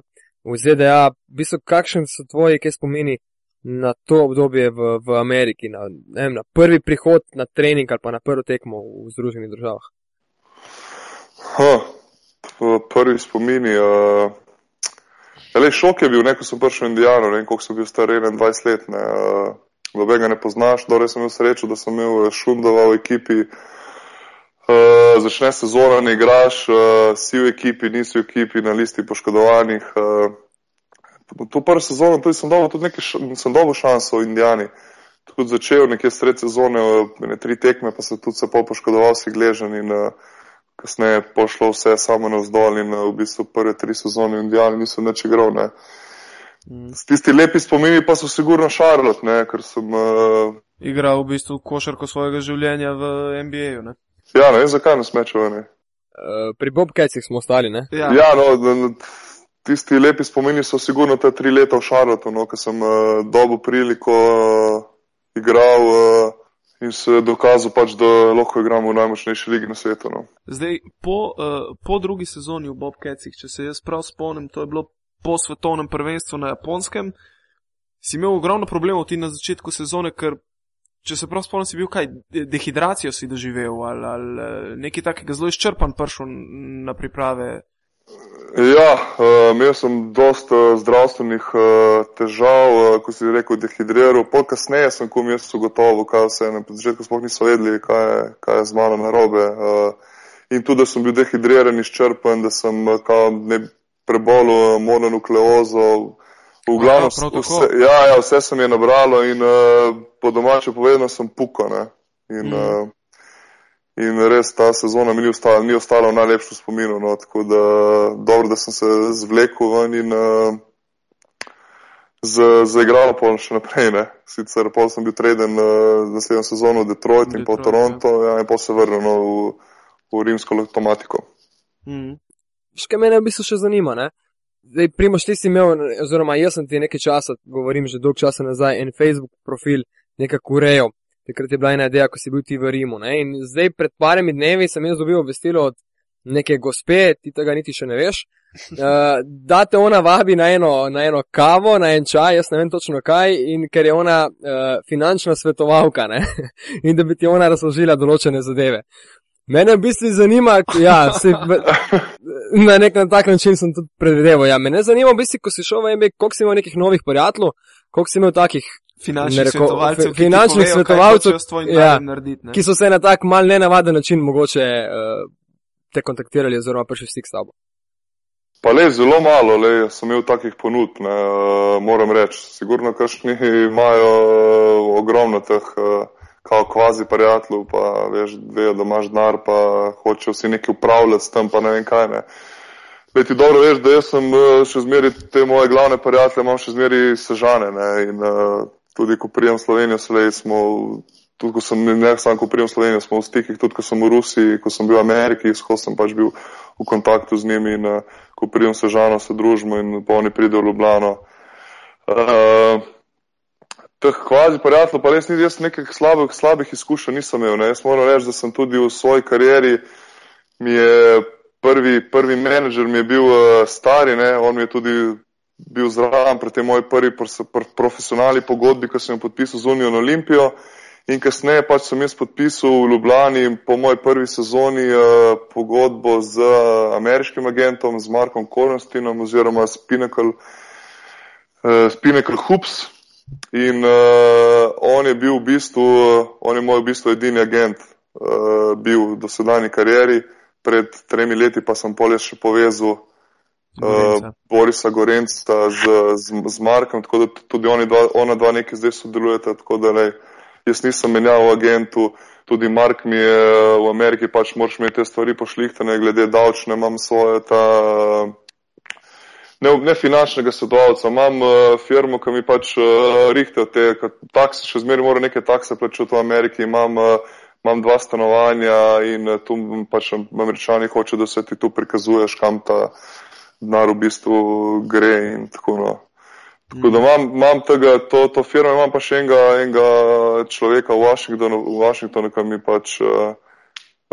v ZDA. V bistvu, kakšen so tvoji, kaj spomini na to obdobje v, v Ameriki, na, vem, na prvi prihod na trening ali pa na prvo tekmo v Združenih državah? Ha, prvi spomini. Uh, le šok je bil, ne, ko sem prišel v Indijano, ne koliko sem bil star, 21 let. Ne, uh, Nobenega ne poznaš, dobro sem imel srečo, da sem imel eh, Šundova v ekipi. Uh, začne sezona, ne igraš, uh, si v ekipi, nisi v ekipi, na listi poškodovanih. Uh, to prvo sezono tudi sem dobil tudi nekaj, sem dobil šanso v Indijani. Tudi začel nekje sred sezone, uh, ne tri tekme, pa se tudi se pol poškodoval, si gležen in uh, kasneje pošlo vse samo navzdol in uh, v bistvu prve tri sezone v Indijani nisem več igral. Ne. Mm. Tisti lepi spomini pa so sigurno Charlotte, ne, ker sem, uh, Igral v bistvu košarko svojega življenja v NBA-ju, ne? ja, ne vem zakaj ne smečeval. Ne. Uh, pri Bobcatcih smo ostali, ne? Ja, Ja, no, tisti lepi spomini so sigurno ta tri leta v Charlotteu, no, ko sem uh, dobil priliko uh, igral uh, in se dokazal, pač, da lahko igramo v najmočnejši ligi na svetu. No. Zdaj, po, uh, po drugi sezoni v Bobcatih, če se jaz prav spomnim, to je bilo po svetovnem prvenstvu na japonskem, si imel ogromno problemov ti na začetku sezone, ker če se prav spomnim, si bil kaj, dehidracijo si doživel ali, ali nekaj takega zelo izčrpan prišel na priprave. Ja, uh, imel sem dosta uh, zdravstvenih uh, težav, ko si rekel, dehidriral. Pol kasneje sem kum jaz ugotovil, kaj se je na začetku sploh niso vedeli, kaj kaj je z mano narobe. In tudi, da sem bil dehidriran, izčrpan, da sem uh, ne prebolel mononukleozo. V glavnem, vse, ja, ja, vse se mi je nabralo in uh, po domače povedano sem pukal. In, mm. uh, In res ta sezona mi ni ostala, ni ostala v najlepšem spominu. No, tako da dobro, da sem se zvlekel ven in uh, zaigral pol še naprej. Ne. Sicer pol sem bil treden uh, naslednjo sezono v Detroit, Detroit in pa v Toronto, ja. Ja, in pa se vrnil no, v, v rimsko automatiko. Mm. Še kaj mene v bistvu še zanima, ne? Zdaj, primoš, ti si imel, oziroma jaz sem ti nekaj časa, govorim že dolg časa nazaj, en Facebook profil nekako urejal takrat je bila ena ideja, ko si bil ti v Rimu. Ne? In zdaj, pred parimi dnevi, sem jaz dobil obvestilo od neke gospe, ti tega niti še ne veš, uh, da te ona vabi na eno, na eno kavo, na en čaj, jaz ne vem točno kaj, in ker je ona uh, finančna svetovalka in da bi ti ona razložila določene zadeve. Mene v bistvu zanima, ja, se, na nek na tak način sem tudi predvideval. Ja, mene zanima, v bistvu, ko si šel v MBA, koliko si imel nekih novih prijateljev, koliko si imel takih finančnih reko, svetovalcev, finančnih povejo, svetovalcev ja, narediti, ki so se na tak mal nenavaden način mogoče uh, te kontaktirali oziroma prišli v stik s tabo. Pa le zelo malo, le sem imel takih ponudb, ne, uh, moram reči. Sigurno, kašni imajo uh, ogromno teh uh, kao kvazi prijateljev, pa veš, vejo, da imaš denar, pa hočejo si nekaj upravljati s tem, pa ne vem kaj ne. Le ti dobro veš, da jaz sem še zmeri te moje glavne prijatelje, imam še zmeri sežane ne, in uh, tudi ko prijem Slovenijo, slej smo, tudi ko sem, ne samo ko prijem Slovenijo, smo v stikih, tudi ko sem v Rusiji, ko sem bil v Ameriki, ko sem pač bil v kontaktu z njimi in uh, ko prijem Sežano, se družimo in pa oni pridejo v Ljubljano. Uh, teh kvazi prijateljev, pa res ni jaz nekih slabih, slabih izkušenj nisem imel. Ne. Jaz moram reči, da sem tudi v svoji karieri, mi je prvi, prvi menedžer mi je bil uh, stari, ne. on mi je tudi bil zraven pri tej moji prvi profesionalni pogodbi, ko sem jo podpisal z Unijo Olimpijo. In kasneje pač sem jaz podpisal v Ljubljani po moji prvi sezoni uh, pogodbo z ameriškim agentom, z Markom Kornstinom oziroma s Pinnacle, uh, Pinnacle Hoops. In uh, on je bil v bistvu, on je moj v bistvu edini agent uh, bil v dosedajni karieri. Pred tremi leti pa sem polje še povezal uh, Borisa Gorenca z, z, z Markom, tako da tudi oni dva, ona dva nekaj zdaj sodelujeta, tako da lej, jaz nisem menjal v agentu, tudi Mark mi je v Ameriki, pač moraš imeti te stvari pošlihtane, glede davčne, imam svoje ta. Ne, ne finančnega svetovalca, imam uh, firmo, ki mi pač uh, rihte te takse, še zmeraj moram neke takse plačati v Ameriki, imam, uh, imam dva stanovanja in uh, tu pač američani hoče, da se ti tu prikazuješ, kam ta denar v bistvu gre in tako naprej. No. Tako da imam, imam tega, to, to firmo, imam pa še enega, enega človeka v Washingtonu, v Washingtonu ki mi pač, uh,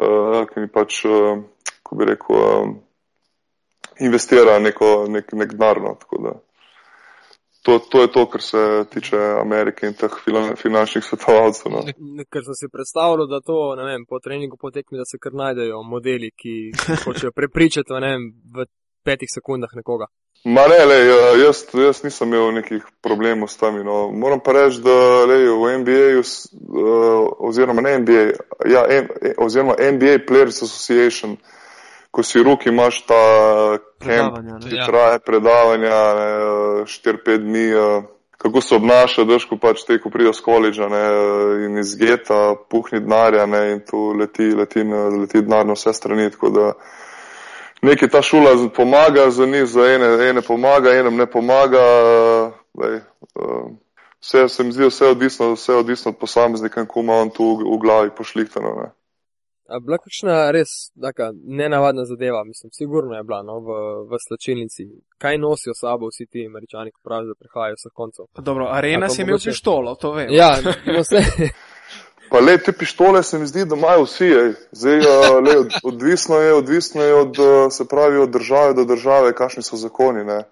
uh, ki mi pač uh, ko bi rekel, uh, investira neko, nek, nek denar. No, to, to je to, kar se tiče Amerike in teh finančnih svetovalcev. No. Ker sem si predstavljal, da to vem, po treningu potekmi, da se kar najdejo modeli, ki hočejo prepričati vem, v petih sekundah nekoga. Ma ne, le, ja, jaz, jaz nisem imel nekih problemov s tem. No. Moram pa reči, da le, v NBA, uh, oziroma ne NBA, ja, M, oziroma NBA Players Association, ko si ruki imaš ta kamp, ki traje predavanja 4-5 dni, uh, kako se obnaša, daš, ko pač te, ko prideš z koledža ne, in iz geta, puhni denarja in tu leti, leti, leti denar na vse strani. Tako da, nekaj ta šula pomaga, za njih, za ene, ene pomaga, enem ne pomaga. Uh, vse se mi zdi, vse odvisno, vse odvisno od posameznika, ko ima on tu v, v glavi pošlihtano. Ne. Bila kakšna res taka nenavadna zadeva, mislim, sigurno je bila no, v, v slačilnici. Kaj nosijo sabo vsi ti američani, ki pravijo, da prihajajo vseh koncev? Dobro, arena si imel pištolo, to vem. Ja, no vse. Pa le te pištole se mi zdi, da imajo vsi. ej. Zdaj, le, od- odvisno je, odvisno je od, se pravi, od države do države, kakšni so zakoni. Ne.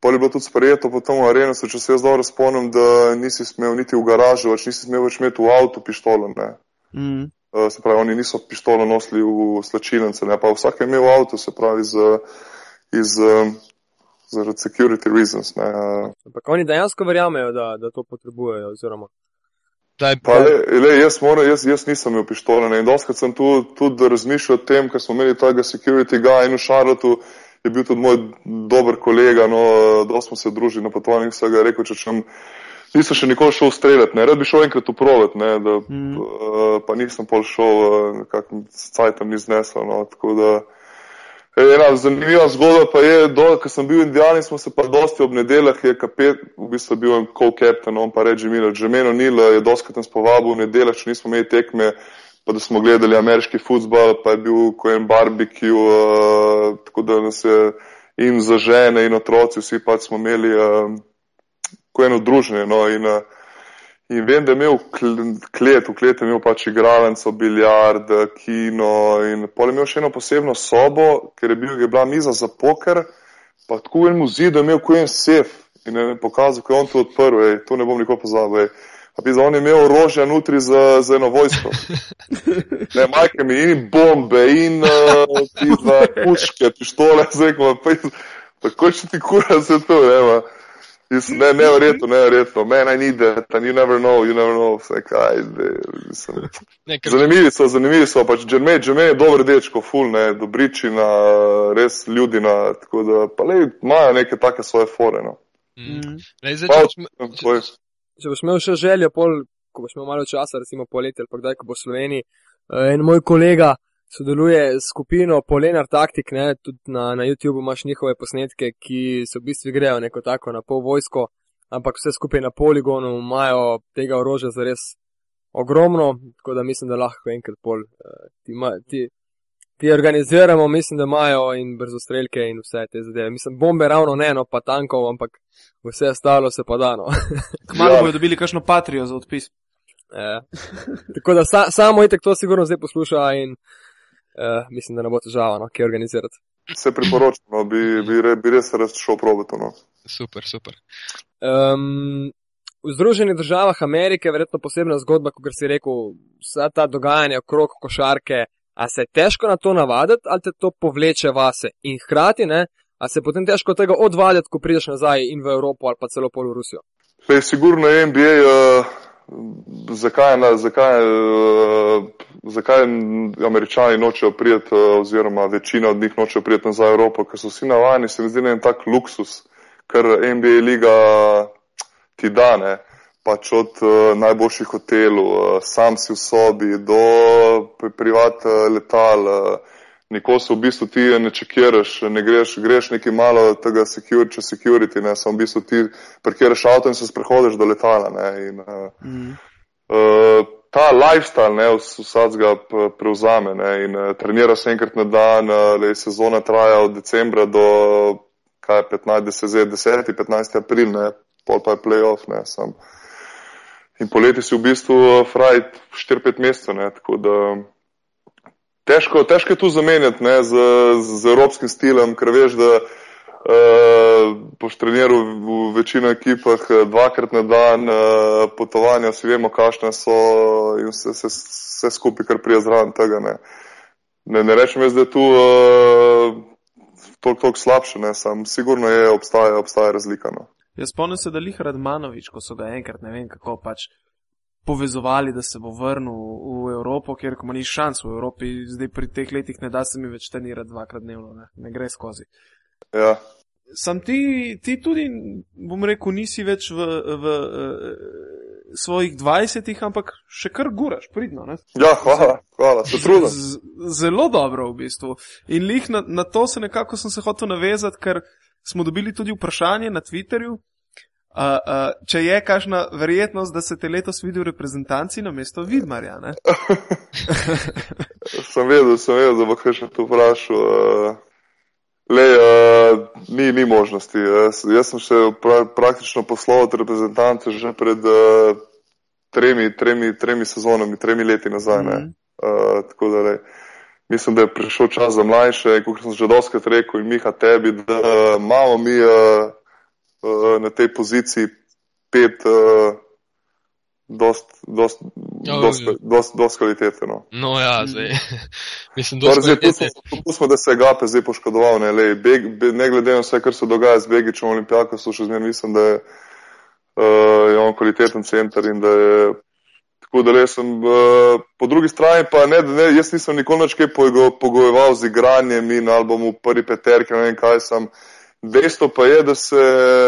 Pol je bilo tudi sprejeto po tem arenu, če se jaz dobro spomnim, da nisi smel niti v garažu, več nisi smel več imeti v avtu pištolo. Ne. Mm. Uh, se pravi, oni niso pištolo nosili v slačilnice, ne pa vsak je imel v avtu, se pravi, z, iz, um, zaradi security reasons. Ne. Uh, Ampak oni dejansko verjamejo, da, da to potrebujejo. Oziroma. Pa le, le, jaz, moram, jaz, jaz nisem imel pištole. Ne. In doskrat sem tu tudi razmišljal o tem, ker smo imeli tega security guy in v Šarlotu je bil tudi moj dober kolega, no, dosti smo se družili na potovanjih, vsega je rekel, če sem, nisem še nikoli šel streljati, ne, rad bi šel enkrat uprovat, ne, da, Mm. uh, pa nisem pol šel, uh, nekako s cajtom ni znesel, no, tako da. Ena zanimiva zgodba pa je, da ko sem bil Indijani, smo se pa dosti ob nedeljah, je kapet, v bistvu bil en co-captain, on pa reče Milo, že meno Nil je doskrat nas povabil v nedeljah, če nismo imeli tekme, pa da smo gledali ameriški futbal, pa je bil ko en barbecue, uh, tako da nas je in za žene in otroci, vsi pač smo imeli uh, ko eno druženje. No, in, uh, In vem, da je imel kl- klet, v kletu je imel pač igralnico, biljard, kino in pol je imel še eno posebno sobo, ker je, bil, je bila miza za poker, pa tako v enem zidu je imel kot en sef in je pokazal, ko je on to odprl, ej, to ne bom nikoli pozabil. ej. Pa bi za on je imel orožje notri za, za eno vojsko. Ne, majke mi in bombe in uh, pizda, puške, pištole, zdaj ko pa tako še ti kura se to, ne, ma. Mislim, ne, neverjetno, neverjetno. Man, I need that, and you never know, you never know. Vse kaj, de, mislim. Zanimivi so, zanimivi so, pač Jermej, Jermej je dober dečko, ful, ne, dobričina, res ljudina, tako da, pa le, imajo neke take svoje fore, no. Mm. Lej, zdaj, Pa, če, boš če, Tvoj- Če boš imel še željo, pol, ko boš imel malo časa, recimo poletje ali pa kdaj, ko bo v Sloveniji, eh, en moj kolega sodeluje s skupino Polenar Taktik, ne, tudi na, na YouTubu imaš njihove posnetke, ki se v bistvu grejo neko tako na pol vojsko, ampak vse skupaj na poligonu imajo tega orožja za res ogromno, tako da mislim, da lahko enkrat pol eh, ti, ma- ti, ti organiziramo, mislim, da imajo in brzostrelke in vse te zadeve. Mislim, bombe ravno ne, no pa tankov, ampak vse ostalo se pa dano. Kmalo Ja. bodo dobili kakšno patrijo za odpis. Ja. Tako da sa, samo itek to sigurno zdaj posluša in uh, mislim, da ne bo težava, no, kje organizirati. Se priporočam, no, bi, bi, re, bi res res šel probati, no. super, super. Um, v Združenih državah Amerike je verjetno posebna zgodba, kot si rekel, vsa ta dogajanja okrog košarke. A se je težko na to navaditi, ali te to povleče vase in hkrati, ne, a se potem težko tega odvaditi, ko prideš nazaj in v Evropo ali pa celo pol v Rusijo. Lej, sigurno je NBA, uh, zakaj, na, zakaj, uh, zakaj američani nočejo prijeti, uh, oziroma večina od njih nočejo prijeti nazaj v Evropo, ker so vsi navajeni, se mi zdi, na en tak luksus, kar NBA liga ti dane. Pač od uh, najboljših hotelov, uh, sam si v sobi, do pri, privat uh, letal, uh, nikoli se v bistvu ti ne čekiraš, ne greš, greš nekaj malo tega security, security ne, samo v bistvu ti parkiraš avto in se sprehodiš do letala. Ne, in, uh, Mm. uh, ta lifestyle ne, vs- vsak ga prevzame ne, in uh, trenira se enkrat na dan, uh, le, sezona traja od decembra do kaj, 15, 10, 15. april, ne, pol pa je playoff. Ne, sam. In poleti si v bistvu uh, fraj 4-5 mesecev, ne, tako da težko, težko je tu zamenjati ne, z, z, evropskim stilom, ker veš, da uh, boš treniral v večino ekipah eh, dvakrat na dan, uh, potovanja, vsi vemo, kakšne so in vse, vse, vse skupaj, kar prija zraven tega. Ne, ne, ne rečem jaz, da je tu uh, toliko, toliko slabše, ne, sam sigurno je, obstaja, obstaja razlika. No. Jaz spomnim se, da Lih Radmanovič, ko so ga enkrat, ne vem kako pač povezovali, da se bo vrnil v Evropo, kjer ko ima ni šans v Evropi, zdaj pri teh letih ne da se mi več trenirati dvakrat dnevno, ne, ne gre skozi. Ja. Sam ti, ti tudi, bom rekel, nisi več v, v, v svojih dvajsetih, ampak še kar guraš, pridno. Ne? ja, hvala, hvala, se trudim. Z, zelo dobro v bistvu. In lih na, na to se nekako sem se hotel navezati, ker smo dobili tudi vprašanje na Twitterju, uh, uh, če je kakšna verjetnost, da se te letos vidi v reprezentanci na mesto Vidmarja. Sem vedel, sem vedel, da bo kaj še to vprašal. Uh, le, uh, ni, ni možnosti. Jaz, jaz sem še pra, praktično poslal od reprezentance že pred uh, tremi, tremi, tremi sezonami, tremi leti nazaj. Mm -hmm. uh, tako da le, mislim, da je prišel čas za mlajše, kot sem že doskrat rekel, in Miha tebi, da imamo mi uh, uh, na tej poziciji pet. Uh, dost, dost, Ja, dost, ja. dost, dost kvalitete. No. No, ja, zdaj. Mislim, Torej, da zdaj, pustimo, pustimo, da se je Gape zdaj poškodoval. Ne, lej, beg, be, ne glede na vse, kar se dogaja z Begičem, Olimpijakom, še zmeraj mislim, da je, uh, je on kvaliteten center in da je. Tako da le sem, uh, po drugi strani pa ne, ne, jaz nisem nikoli več kaj pogo- pogojeval z igranjem in albumu prvi peterki, ne vem kaj sem. Dejstvo pa je, da se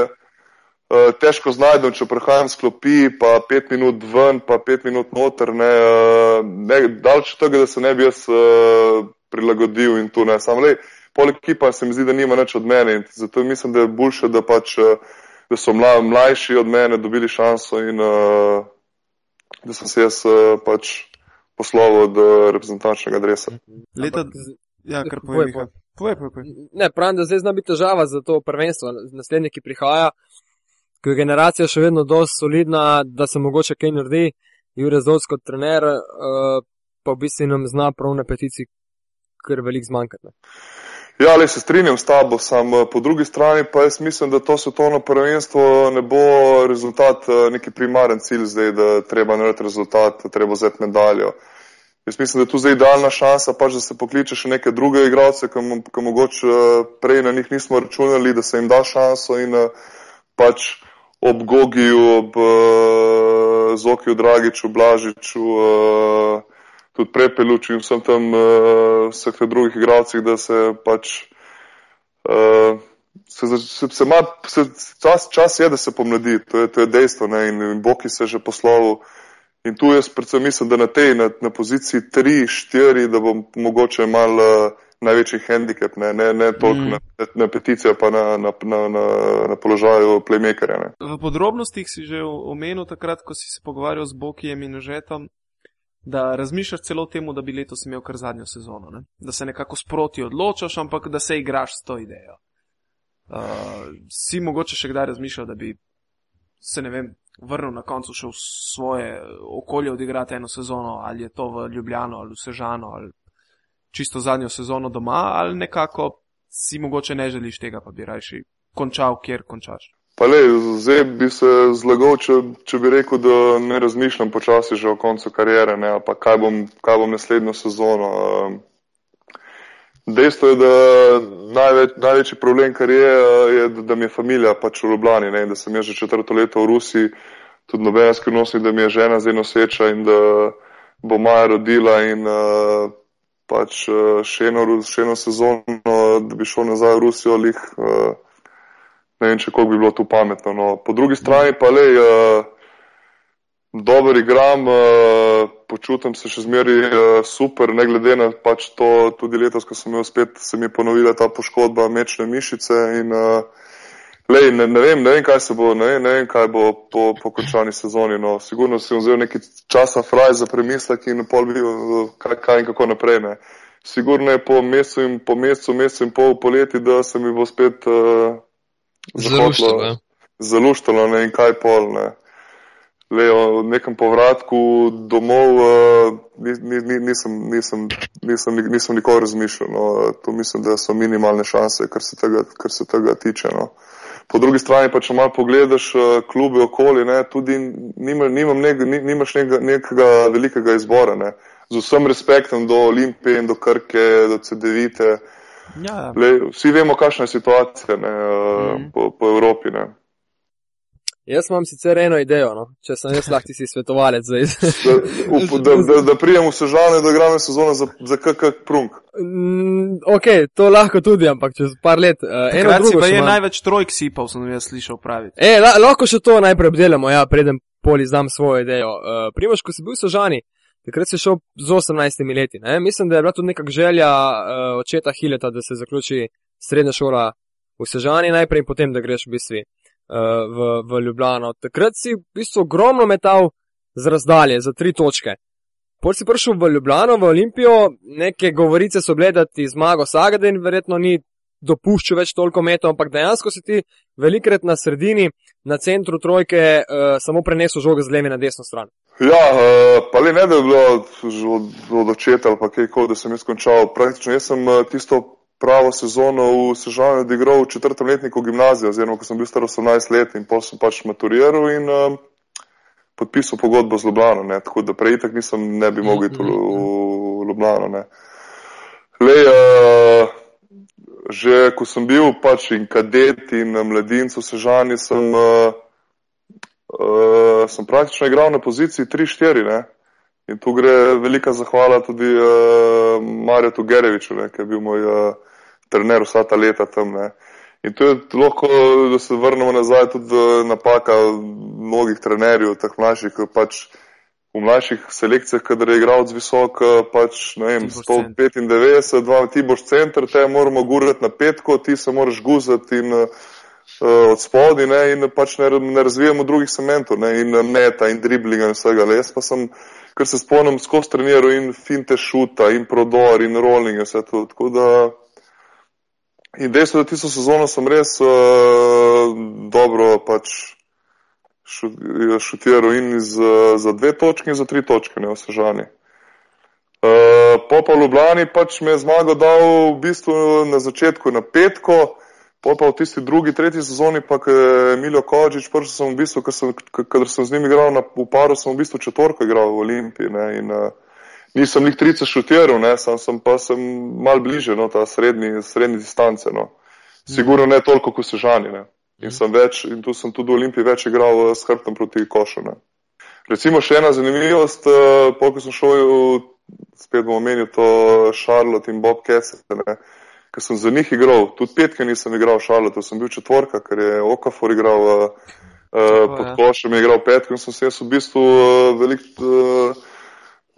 uh, težko znajdem, če prehajam s klopi, pa pet minut ven, pa pet minut noter, ne, uh, ne daleč od tega, da se ne bi jaz uh, prilagodil in tu ne. Sam le, poleg ekipa se mi zdi, da nima nič od mene in zato mislim, da je boljše, da pač, uh, da so mla, mlajši od mene dobili šanso in uh, da sem se jaz uh, pač posloval od uh, reprezentančnega dresa. Leta, ja, kar povej, povej, povej. Povej. Ne, pravim, da zdaj zna biti težava za to prvenstvo. Naslednji, ki prihaja, ko je generacija še vedno dosti solidna, da se mogoče kaj naredi. Jure Zovc kot trener, uh, pa v bistvu nam zna prav na peticiji kar velik zmanjkati. ne. Ja, le se strinjam s tabo, sam eh, po drugi strani pa jaz mislim, da to svetovno prvenstvo ne bo rezultat, eh, neki primaren cilj zdaj, da treba narediti rezultat, da treba vzeti medaljo. Jaz mislim, da je tu zdaj idealna šansa, pač, da se pokliče še neke druge igralce, ki mo- ki mogoče eh, prej na njih nismo računali, da se jim da šanso in eh, pač ob Gogiju, ob uh, Zokiju Dragiču, Blažiču, uh, tudi Prepeluču in vsem tam uh, vseh teh drugih igralcih, da se pač uh, se, se, se, ma, se čas, čas je, da se pomladi, to je, to je dejstvo ne? in, in Boki se je že poslovil. In tu jaz predvsem mislim, da na tej, na, na poziciji 3-4, da bo mogoče malo uh, največji handicap, ne, ne, ne toliko mm. na, na peticijo, pa na, na, na, na, na položaju playmakerja. Ne. V podrobnostih si že omenil takrat, ko si se pogovarjal z Bokijem in Žetom, da razmišljaš celo o tem, da bi letos imel kar zadnjo sezono. Ne? Da se nekako sproti odločaš, ampak da se igraš s to idejo. Uh, si mogoče še kdaj razmišljal, da bi se ne vem, vrnil na koncu še v svoje okolje odigrati eno sezono, ali je to v Ljubljano ali v Sežano ali čisto zadnjo sezono doma, ali nekako si mogoče ne želiš tega, pa bi rajši končal, kjer končaš. Pa le, zdaj bi se zlagal, če, če bi rekel, da ne razmišljam počasi že o koncu karijere, ne, pa kaj bom, kaj bom naslednjo sezono. Um, Dejstvo je, da največ, največji problem karijere je, da, da mi je familija pač v Ljubljani ne, in da sem že četrto leto v Rusiji, tudi nobena skrivnost, da mi je žena zdaj noseča in da bo Maja rodila in uh, pač uh, še, eno, še eno sezono, da bi šel nazaj v Rusijo, lih, uh, ne vem, če koliko bi bilo tu pametno. No. Po drugi strani pa le, uh, dober igram, uh, počutim se še zmeraj uh, super, ne glede na pač to, tudi letos, ko sem imel spet, se mi je ponovila ta poškodba mečne mišice in uh, lej, ne, ne, vem, ne vem, kaj se bo, ne, vem- ne vem, kaj bo po, po končani sezoni. No. Sigurno sem vzel nekaj časa fraj za premislek in pol bi, uh, kaj, kaj in kako naprej. Ne. Sigurno je po mesecu in po mesecu, mesecu in pol poleti, da se mi bo spet uh, Zaluštalo, ja. zaluštalo, ne in kaj pol. Ne. Le, o nekem povratku domov uh, ni, ni, ni, nisem, nisem, nisem, nisem nikoli razmišljal. No. Tu mislim, da so minimalne šanse, kar se tega, kar se tega tiče. No. Po drugi strani pa, če malo pogledaš uh, klube okoli, ne, tudi nima, nimam nek, ni- nimaš nekega, nekega velikega izbora. Ne. Z vsem respektom do Olimpije in do Krke, do CD-vite. Ja, Le, vsi vemo, kakšna je situacija ne, Mhm. po, po Evropi. Ne. Jaz imam sicer eno idejo, no? če sem jaz lahko ti svetovalec zdaj. Da, up, da, da, da prijem v sežane, da igram sezono za, za kak prunk. Mm, ok, to lahko tudi, ampak čez par let. Uh, eno takrat si pa je imam. največ trojk sipal, sem jaz slišal praviti. E, la, lahko še to najprej obdelamo, ja, preden pol izdam svojo idejo. Uh, Primoš, ko si bil v Sožani, takrat si šel z 18 leti. Ne? Mislim, da je bila tudi neka želja uh, očeta Hileta, da se zaključi srednja šola v Sožani najprej in potem, da greš v bistvu v, v Ljubljano. Takrat si v bistvu ogromno metal z razdalje, za tri točke. Pol si prišel v Ljubljano, v Olimpijo, neke govorice so bile, da ti zmago Sagaden verjetno ni dopuščal več toliko metov, ampak dejansko si ti velikrat na sredini, na centru trojke, uh, samo prenesel žogo z leve na desno stran. Ja, eh, pa le ne, da je bilo od, od očeta ali pa kaj, ko, da sem jaz končal. Praktično jaz sem eh, tisto pravo sezono v Sežanju odigral v četrtem letniku gimnazije, oziroma ko sem bil star 18 let in potem sem pač maturiral in um, podpisal pogodbo z Ljubljano, ne, tako da prej tak nisem ne bi mogel iti v, v Ljubljano. Ne. Lej, uh, že ko sem bil pač in kadet in mladincu Sežani, sem uh, uh, sem praktično igral na poziciji 3-4. In tu gre velika zahvala tudi uh, Marju Gereviču, ne, ki je bil moj uh, trener vsa ta leta tam. Ne. In to je lahko, da se vrnemo nazaj, tudi napaka mnogih trenerjev, teh mlajših, ki pač v mlajših selekcijah, kadar je igral z visok, pač, ne vem, 195, dva, ti boš center, te moramo gurati na petko, ti se moraš guzati in uh, od spodi ne, in pač ne, ne razvijamo drugih sementov ne, in neta in driblinga in vsega. Le jaz pa sem, ker se spomnim, skozi treniral in finte šuta in prodor in rolling in vse to. Tako da in dejstvo, da tisto sezono sem res uh, dobro pač šutiral in uh, za dve točke in za tri točke, ne vsežani. Uh, po pa Ljubljani pač me je zmago dal v bistvu na začetku na petko, Po pa v tisti drugi, tretji sezoni, pa Emilio Kovačič, prvi sem v bistvu, kadar sem z njim igral na, v paru, sem v bistvu četvorko igral v Olimpiji. Ne, in, uh, nisem jih 30 šutiral, ne, sam sem pa sem mal bliže, no, ta srednji, srednji distance. No. Sigurno ne toliko, kot se žani. Ne. In, sem več, in tu sem tudi v Olimpiji več igral uh, s hrbtom proti košu. Ne. Recimo še ena zanimivost, uh, ko sem šel, spet bom omenil to Charlotte in Bob Kessel ker sem za njih igral, tudi petke nisem igral to sem bil četvorka, ker je Okafor igral uh, uh, pod košem, je igral petke in sem se jaz v bistvu uh, velik,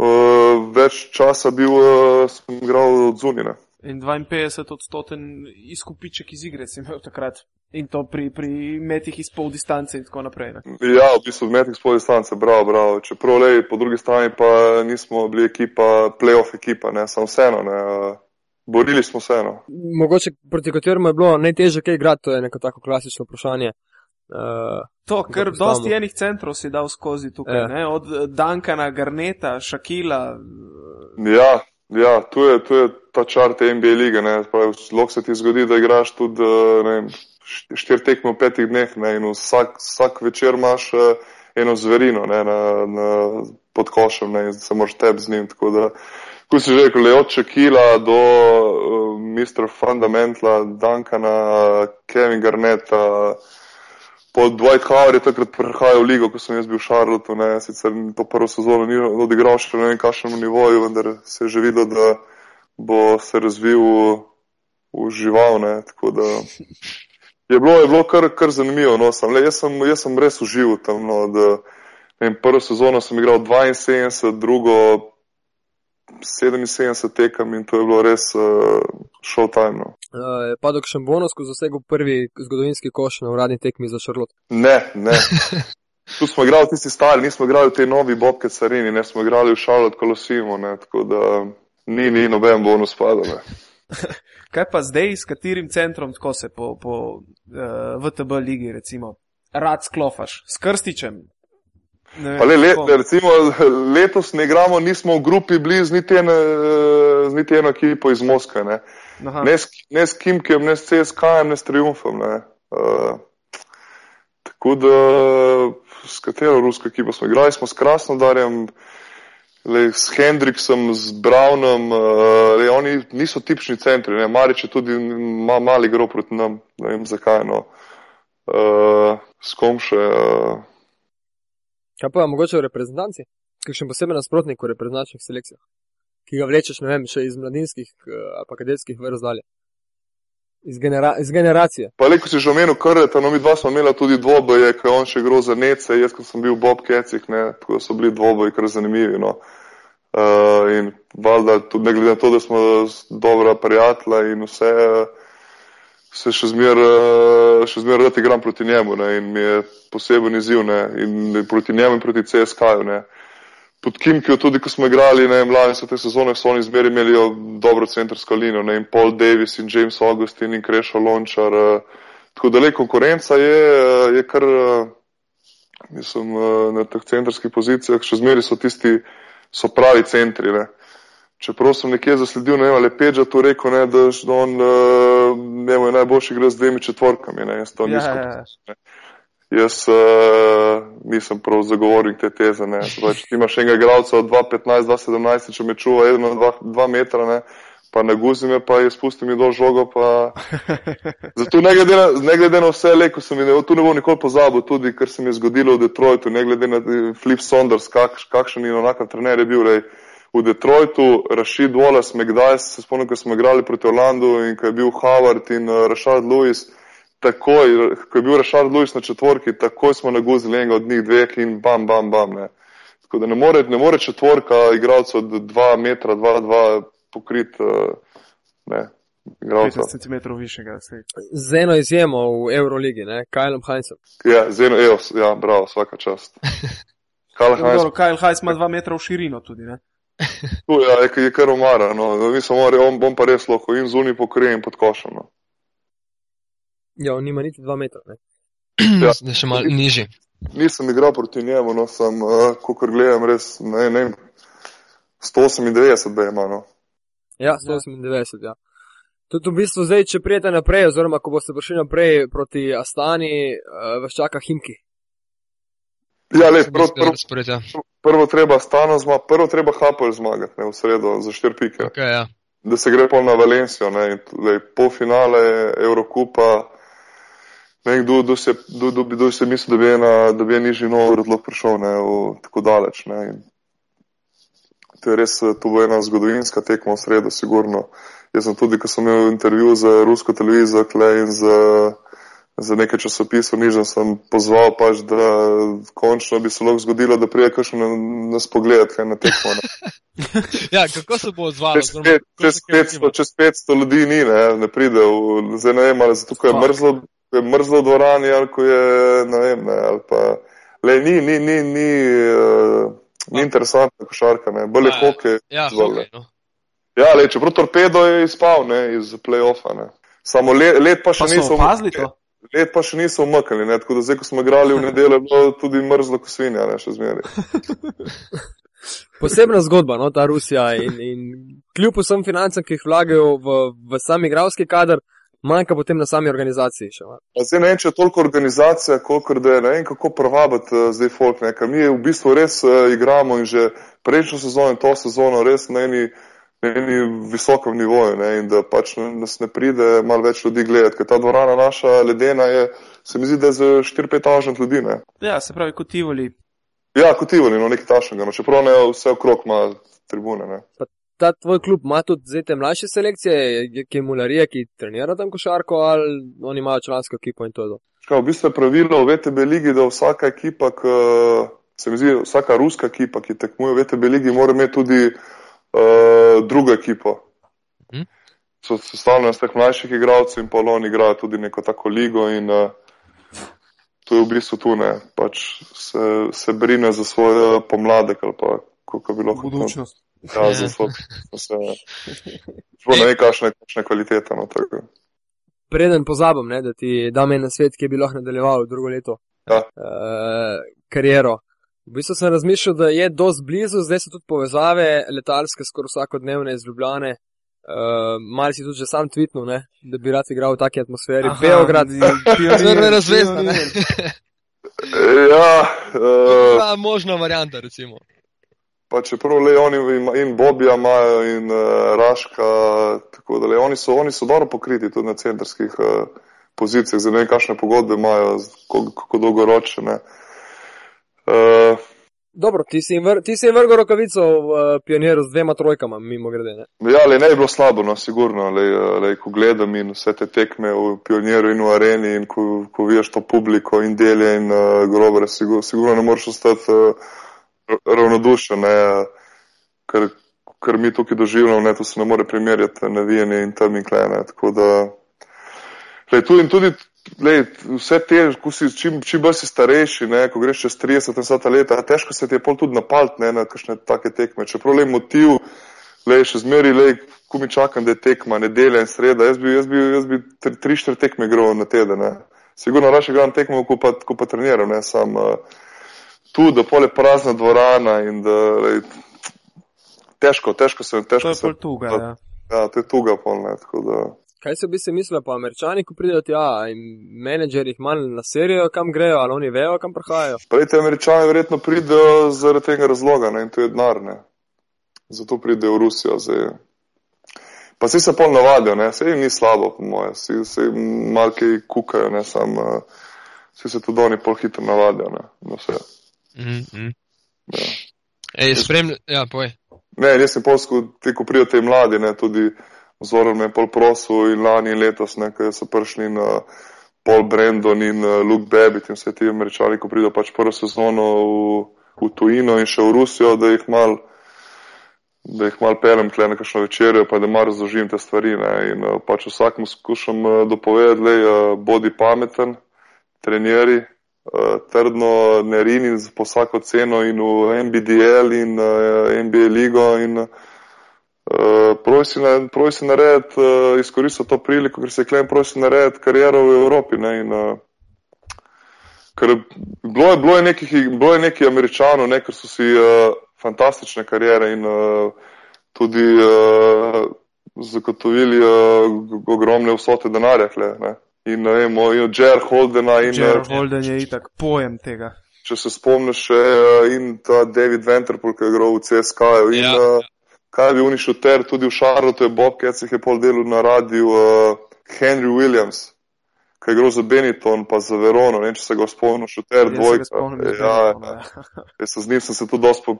uh, več časa bil, uh, sem igral od zunine. In 52 odstoten izkupiček iz igre si imel takrat. In to pri, pri metih iz pol distance in tako naprej. Ne? Ja, v bistvu metih iz pol distance, bravo, bravo. Čeprav, lej, po drugi strani pa nismo bili ekipa, playoff ekipa, ne, samo vseeno, ne. Uh, borili smo se. No. Mogoče proti kateremu je bilo najtežje kaj igrati, to je neko tako klasično vprašanje. Uh, to, ker dosti enih centrov si dal skozi tukaj, ja. od Dankana, Garneta, Šakila. Ja, ja tu, je, tu je ta čar te NBA lige. Lahko se ti zgodi, da igraš tudi štiri tekme v petih dneh ne, in vsak, vsak večer imaš uh, eno zverino ne, na, na, pod košem ne, in se moraš teb z njim. Tako da Ko si že rekel, od Čekila do uh, Mr. Fundamentala, Duncana, Kevin Garneta, pod Dwight Howard je takrat prihajal v ligo, ko sem jaz bil v Charlotteu, ne, sicer to prvo sezono ni odigral še na nekakšnem nivoju, vendar se je že videl, da bo se razvil v, žival, ne, tako da je bilo, je bilo kar, kar zanimivo, no, sem, le, jaz, sem, jaz sem res užival tam, no, da, ne, prvo sezono sem igral 72, drugo 77 tekem in to je bilo res uh, showtime. No. Uh, pa dok še bonus, ko zasegel prvi zgodovinski koš na uradni tekmi za Šarlot? Ne, ne. Tu smo igrali tisti stari, nismo igrali v tej novi Bobke carini, ne smo igrali v Šarlot Kolosimo, ne, tako da ni, ni noben bonus padal. Kaj pa zdaj, s katerim centrom tako se po, po uh, eh, VTB ligi, recimo, rad sklofaš? S Krstičem, Ne, le, le, recimo, letos ne igramo, nismo v grupi blizu niti, z niti eno ekipo iz Moskve. Ne. Ne, s, ne s Kimkem, ne s CSK, ne s Triumfom. Ne. Uh, tako da s katero rusko ekipo smo igrali, smo s Krasnodarjem, le, s Hendriksom, s Brownom, uh, le, oni niso tipični centri, ne. Marič je tudi ma, mali grob proti nam, ne vem zakaj. No. Uh, s kom še. Uh, Kaj pa mogoče v reprezentanci? Kakšen poseben nasprotnik v reprezentančnih selekcijah, ki ga vlečeš, ne vem, še iz mladinskih eh, ali pa kadetskih vrst dalje? Iz, genera iz generacije. Pa le, ko si že omenil krta, no mi dva smo imela tudi dvoboje, ker on še groza nece, jaz ko sem bil v Bob Kecih, ne, tako so bili dvoboji kar zanimivi, no. Uh, in valjda, tudi ne glede na to, da smo dobra prijatelja in vse, uh, se še zmeraj zmer rad igram proti njemu ne, in mi je poseben izziv ne, in proti njemu in proti CSK-ju. Pod Kimkijo, tudi ko smo igrali, ne, mladi so te sezone, so oni zmeraj imeli dobro centrsko linijo, ne, in Paul Davis in James Augustin in Krešo Lončar. Uh, tako da le konkurenca je, je kar, Mislim, uh, na teh centrskih pozicijah še zmeri so tisti, so pravi centri. Ne. Čeprav sem nekje zasledil, ne vem, ali Peča to rekel, ne, da je on uh, ne vem, najboljši igra z dvemi četvorkami. Ne, jaz to Ja, nisem. ja, ja. Jaz uh, nisem prav zagovornik te teze. Ne. Zdaj, če ti imaš enega igralca od 2.15, 2.17, če me čuva 1-2 metra, ne, pa ne guzi me, pa je spusti mi dol žogo. Pa... Zato ne glede, na, ne glede na vse, le, ko sem videl, tu ne bom nikoli pozabil, tudi kar se mi je zgodilo v Detroitu, ne glede na eh, Flip Saunders, kak, kakšen in onakav trener je bil. Lej. V Detroitu, Rashid Wallace, McDyess, se spomnim, ko smo igrali proti Orlandu in ko je bil Howard in uh, Rashad Lewis, takoj, ko je bil Rashad Lewis na četvorki, takoj smo naguzili enega od njih dveh in bam, bam, bam. Ne. Tako da ne more, ne more četvorka igralcev od 2 metra, 2-2 pokrit, uh, ne, igralca. 15 cm višjega. Z eno izjemo v Euroligi, ne, Kajlom Heinzom. Ja, zeno, evo, ja, bravo, vsaka čast. Heinz, Kyle Heiss ima 2 metra v širino tudi. Ne? Tu, ja, je, je kar omara, no, mi smo mori, on bom pa res lahko in zunaj pokrijem pod košem. No. Ja, on nima niti dva metra. Ne. Ja. Zdaj še malo nižji. Nisem igral proti njemu, no, sem, uh, kot gledam, res, ne, ne, vem, 198 bi ima, no. Ja, 198, ja. Tudi v bistvu zdaj, če prijete naprej, oziroma ko boste prišli naprej proti Astani, uh, vas čaka Himki. Ja, le, prvo, prvo, Razpored, ja. prvo treba stano zmagati, prvo treba Hapel zmagati, ne, v sredo za štiri pike. Okay, ja. da se gre pol na Valencijo, ne, in tudi polfinale Eurokupa. Ne vem, kdo, kdo, se, kdo, kdo, kdo se misli, da bi ena, da bi en nižji Novgorod lahko prišel ne, v, tako daleč. Ne, in to je res, to bo ena zgodovinska tekma v sredo, sigurno. Jaz sem tudi, ko sem imel intervju za rusko televizijo Klej in za, za nekaj časopisov nižem, sem pozval pač, da končno bi se lahko zgodilo, da prije kakšno na- nas pogledati kaj na tekmo. Ne. ja, kako se bo odzvalo? Čez, pet, čez, 500, čez 500 ljudi ni, ne, ne pride. V, zdaj ne vem, ali zato, ko je mrzlo, je mrzlo v dvorani, ali ko je, ne vem, ne, ali pa. Le, ni, ni, ni, ni, uh, ni interesantna košarka, ne, bolj je Ja, hokej. Ja, zgolj, hokej, ne. no. Ja, le, čeprav torpedo je izpal, ne, iz play-offa, ne. Samo let, let pa še Pa so niso opazili to? Let pa še niso umaknili, ne, tako da zdaj, ko smo igrali v nedeljo, je bilo tudi mrzlo kot svinja, ne, še zmeraj. Posebna zgodba, no, ta Rusija in, in kljub vsem financam, ki jih vlagajo v, v sam igralski kader, manjka potem na sami organizaciji. Še. Pa Zdaj ne vem, če je toliko organizacija, koliko da je, ne vem, kako privabiti uh, zdaj folk, ne, ker mi v bistvu res uh, igramo in že prejšnjo sezono in to sezono res na eni, na eni visokem nivoju, ne, in da pač ne- nas ne pride malo več ljudi gledati, ker ta dvorana naša ledena je, se mi zdi, da je za 4-5 tažant ljudi, ne. Ja, se pravi, kot Tivoli. Ja, kot Tivoli, no, nekaj tašnega, no, čeprav ne vse okrog ima tribune, ne. Ta tvoj klub ima tudi zdaj te mlajše selekcije, je- ki je mularija, ki trenira tam košarko, ali oni imajo člansko ekipo in to je to. Kaj, v bistvu je pravilo v VTB ligi, da vsaka ekipa, k, se mi zdi, vsaka ruska ekipa, ki tekmuje v VTB ligi, mora imeti tudi uh, drugo ekipo. Mhm. So sestavljene iz teh mlajših igralcev in pa oni igrajo tudi neko tako ligo in uh, to je v bistvu tu, ne, pač se, se brine za svoj pomladek ali pa kako bi lahko. to- Budućnost. Ja, za svoj. Se, Sploh ne vem, kakšna kakšna je kvaliteta. No, tako. Preden pozabim, ne, da ti dam en svet, ki bi lahko nadaljeval drugo leto Ja. uh, kariero. V bistvu sem razmišljal, da je dosti blizu, zdaj so tudi povezave letalske, skoraj vsakodnevne iz Ljubljane. Uh, Mal si tudi že sam tvitnil, ne, da bi rad igral v taki atmosferi. Aha, Beograd, Crvena zvezda, ne? Ja, uh, Ja, možna varianta, recimo. Pa čeprav le oni in Bobija imajo in uh, Raška, tako da le oni so, oni so dobro pokriti tudi na centrskih uh, pozicijah, zdaj ne vem, kakšne pogodbe imajo, kako, kako dolgoročne. Uh, Dobro, ti si jim, vr, vrgel rokavico v uh, pioniru z dvema trojkama, mimo grede. Ne? ja, le ne bi bilo slabo, no, sigurno, le, uh, le, ko gledam in vse te tekme v Pionieru in v areni in ko, ko vidiš to publiko in delje in uh, grobere, sigurno, sigurno ne moreš ostati uh, ravnodušen, ne, ker, ker mi tukaj doživljamo, ne, to se ne more primerjati navijanje in tam in klene, tako da Lej, tu in tudi lej, vse te, ko si čim, čim bolj si starejši, ne, ko greš čez 30 in 100 leta, težko se ti je pol tudi napalt ne, na kakšne take tekme. Čeprav le motiv, le še zmeri, le, ko mi čakam, da je tekma, nedelja in sreda, jaz bi, jaz bi, jaz bi tri, tri, štiri tekme igral na teden. Ne. Sigurno raje igram tekmo, ko pa, ko pa treniram, ne, sam uh, tu, da pole prazna dvorana in da lej, težko, težko se To težko je se. pol tuga. Ja. Ja, to je tuga polne. Tako da. Kaj se bi se mislili pa američani, ko pridejo tja in menedžeri jih manj naserijo, kam grejo, ali oni vejo, kam prihajajo? Prej te američani verjetno pridejo zaradi tega razloga ne, in to je denar. Ne. Zato pridejo v Rusijo. Zdaj. Pa vsi se pol navadijo, ne, vse jim ni slabo, po moje, vsi se malke kukajo, ne, sam, uh, vsi se tudi oni pol hitro navadijo. Ne, na vse. Mm -hmm. Ja. Ej, spremlj, ja, povej. Ne, jaz sem polsko, ti ko prijo te mladi, ne, tudi vzoril me je pol prosil in lani in letos, ne, ker so prišli na Paul Brandon in uh, Luke Babbitt in vse ti američani, ko pridejo pač prvo sezono v, v tujino in še v Rusijo, da jih mal, da jih mal pelem tle na kakšno večerjo, pa da mar razložim te stvari, ne, in uh, pač vsakmu skušam uh, dopovedati, le, uh, bodi pameten, trenjeri, trdno ne rini po vsako ceno in v NBDL in NBA ligo in uh, Uh, prosi, na, prosi narediti, uh, izkoristil to priliko, ker se je klem prosi narediti kariero v Evropi. Ne, in, uh, ker bilo je, bilo je nekih, bilo je nekih američanov, ne, ker so si uh, fantastične karijere in uh, tudi uh, zagotovili uh, ogromne vsote denarja. Kle, ne. in ne vem, in Jer Holdena in uh, Holden je itak pojem tega. če se spomniš še uh, in ta David Venterpool, ki je igral v CSK-ju in Ja. uh, kaj bi unišel ter tudi v Šarlotu je Bob Kecih je pol delal na radiju uh, Henry Williams, ki je igral za Benetton pa za Verono, ne če se ga spomniš, ter Jaz se ga dvojka. spomnim, Ja, ja. ja. Sem z njim sem se tudi dosti, po-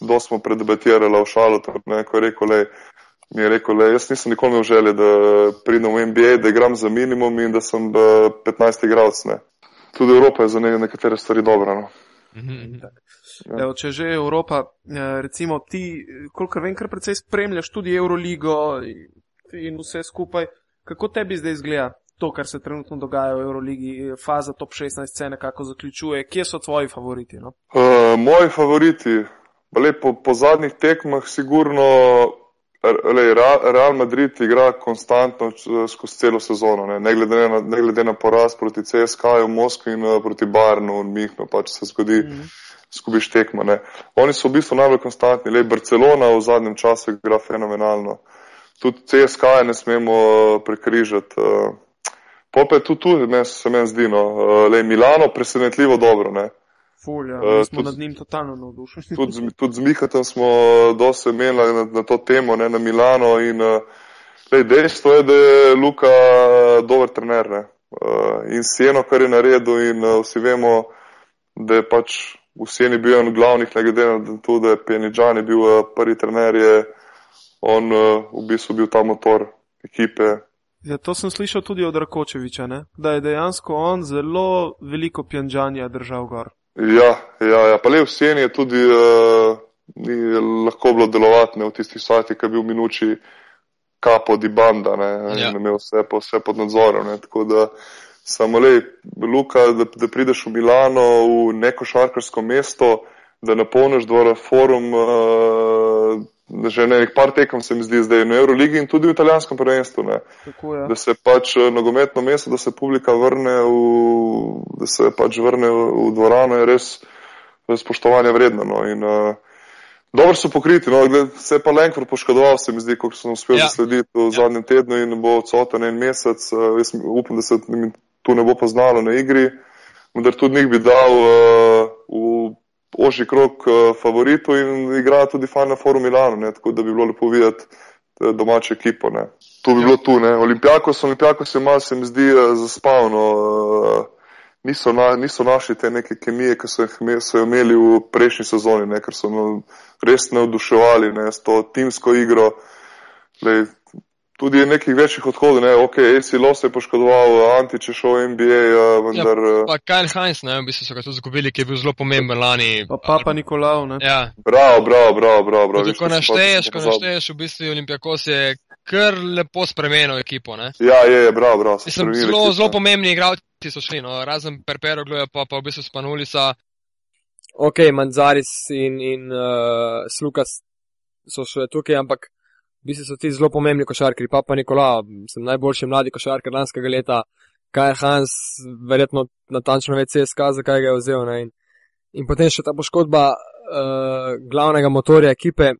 dosti smo predebatirali v Šarlotu, ne, ko je rekel, le, mi je rekel, le, jaz nisem nikoli imel želje, da pridem v NBA, da igram za minimum in da sem uh, 15 igralec, ne. Tudi Evropa je za ne, nekatere stvari dobra, no. Mhm, mhm. Evo, če že Evropa, eh, recimo ti, kolikor vem, kar precej spremljaš tudi Euroligo in- vse skupaj, kako tebi zdaj izgleda to, kar se trenutno dogaja v Euroligi, faza top 16 se nekako zaključuje, kje so tvoji favoriti? No? Uh, moji favoriti, le, po, po zadnjih tekmah, sigurno le, Real Madrid igra konstantno skozi celo sezono, ne, ne, glede, na, ne glede na poraz proti CSK-ju v Moskvi in proti Bayernu in Mihnu, pač se zgodi, mm -hmm. skubiš tekmo. Ne. Oni so v bistvu najbolj konstantni, le Barcelona v zadnjem času igra fenomenalno. Tudi CSK -je ne smemo prekrižati. Pa je tudi tu, meni se meni zdi, no, uh, le Milano presenetljivo dobro, ne. Ful, ja, Eh, mi smo nad njim totalno navdušeni. tudi, tudi z Mihatom smo dosti imeli na, na to temo, ne, na Milano. In, uh, lej, dejstvo je, da je Luka dober trener ne, uh, in Sieno, kar je naredil. In uh, vsi vemo, da je pač v Sieni bil en glavnih, ne glede na to, da je Penidžan bil uh, prvi trener, je on uh, v bistvu bil ta motor ekipe. Ja, to sem slišal tudi od Rakočeviča, ne? da je dejansko on zelo veliko pjanžanja držal gor. Ja, ja, ja. pa le v Sieni je tudi uh, ni lahko bilo delovati ne, v tistih sajtih, ki je bil minuči kapo di banda ne, Ja. in imel vse, pa vse pod nadzorom. Ne, tako da samo le, Luka, da, da prideš v Milano, v neko šarkarsko mesto, da napolniš dvora forum, uh, že ne, nek par tekem se mi zdi zdaj na Euroligi in tudi v italijanskem prvenstvu. Ne Tako je. da se pač eh, nogometno mesto, da se publika vrne v, da se pač vrne v, v dvorano, je res spoštovanja vredno. No. In, uh, dobro so pokriti, no, gled, se je pa Lenkvar poškodoval, se mi zdi, kot sem uspel Ja. ja. zaslediti v Ja. zadnjem tednu in bo odsoten en mesec. Uh, jaz upam, da se tu ne bo poznalo na igri, vendar tudi njih bi dal uh, v ožji krok uh, favoritov in igra tudi Final Four v Milano, ne, tako da bi bilo lepo videti eh, domačo ekipo. Ne. To bi bilo tu, ne. Olimpijakos, Olimpijakos je malo, se mi zdi, eh, zaspavno. eh, Niso, na, niso našli te neke kemije, ki so jih so jo imeli v prejšnji sezoni, ne, ker so no, res navduševali ne, s to timsko igro. Lej, tudi je nekih večjih odhodov, ne, ok, AC Los je poškodoval, Antič je šel v NBA, eh, vendar. eh, Pa Kyle Heinz, ne, v bistvu so ga tudi izgubili, ki je bil zelo pomemben lani. Pa Papa Nikolaov, ne? Ja, Bravo, bravo, bravo, bravo. bravo. ko našteješ, ko našteješ, v bistvu Olimpijakos je kar lepo spremenil ekipo, ne. Ja, je, je, bravo, bravo. so Mislim, zelo, ekipo. zelo pomembni igralci so šli, no, razen Perpero, gleda pa, pa v bistvu Spanulica. Ok, Manzaris in, in uh, Slukas so še tukaj, ampak v bistvu so ti zelo pomembni košarkari. Papa Nikola, sem najboljši mladi košarkar lanskega leta, Kaj Hans, verjetno natančno ve CSK, zakaj ga je vzel. Ne? In In potem še ta poškodba uh, glavnega motorja ekipe,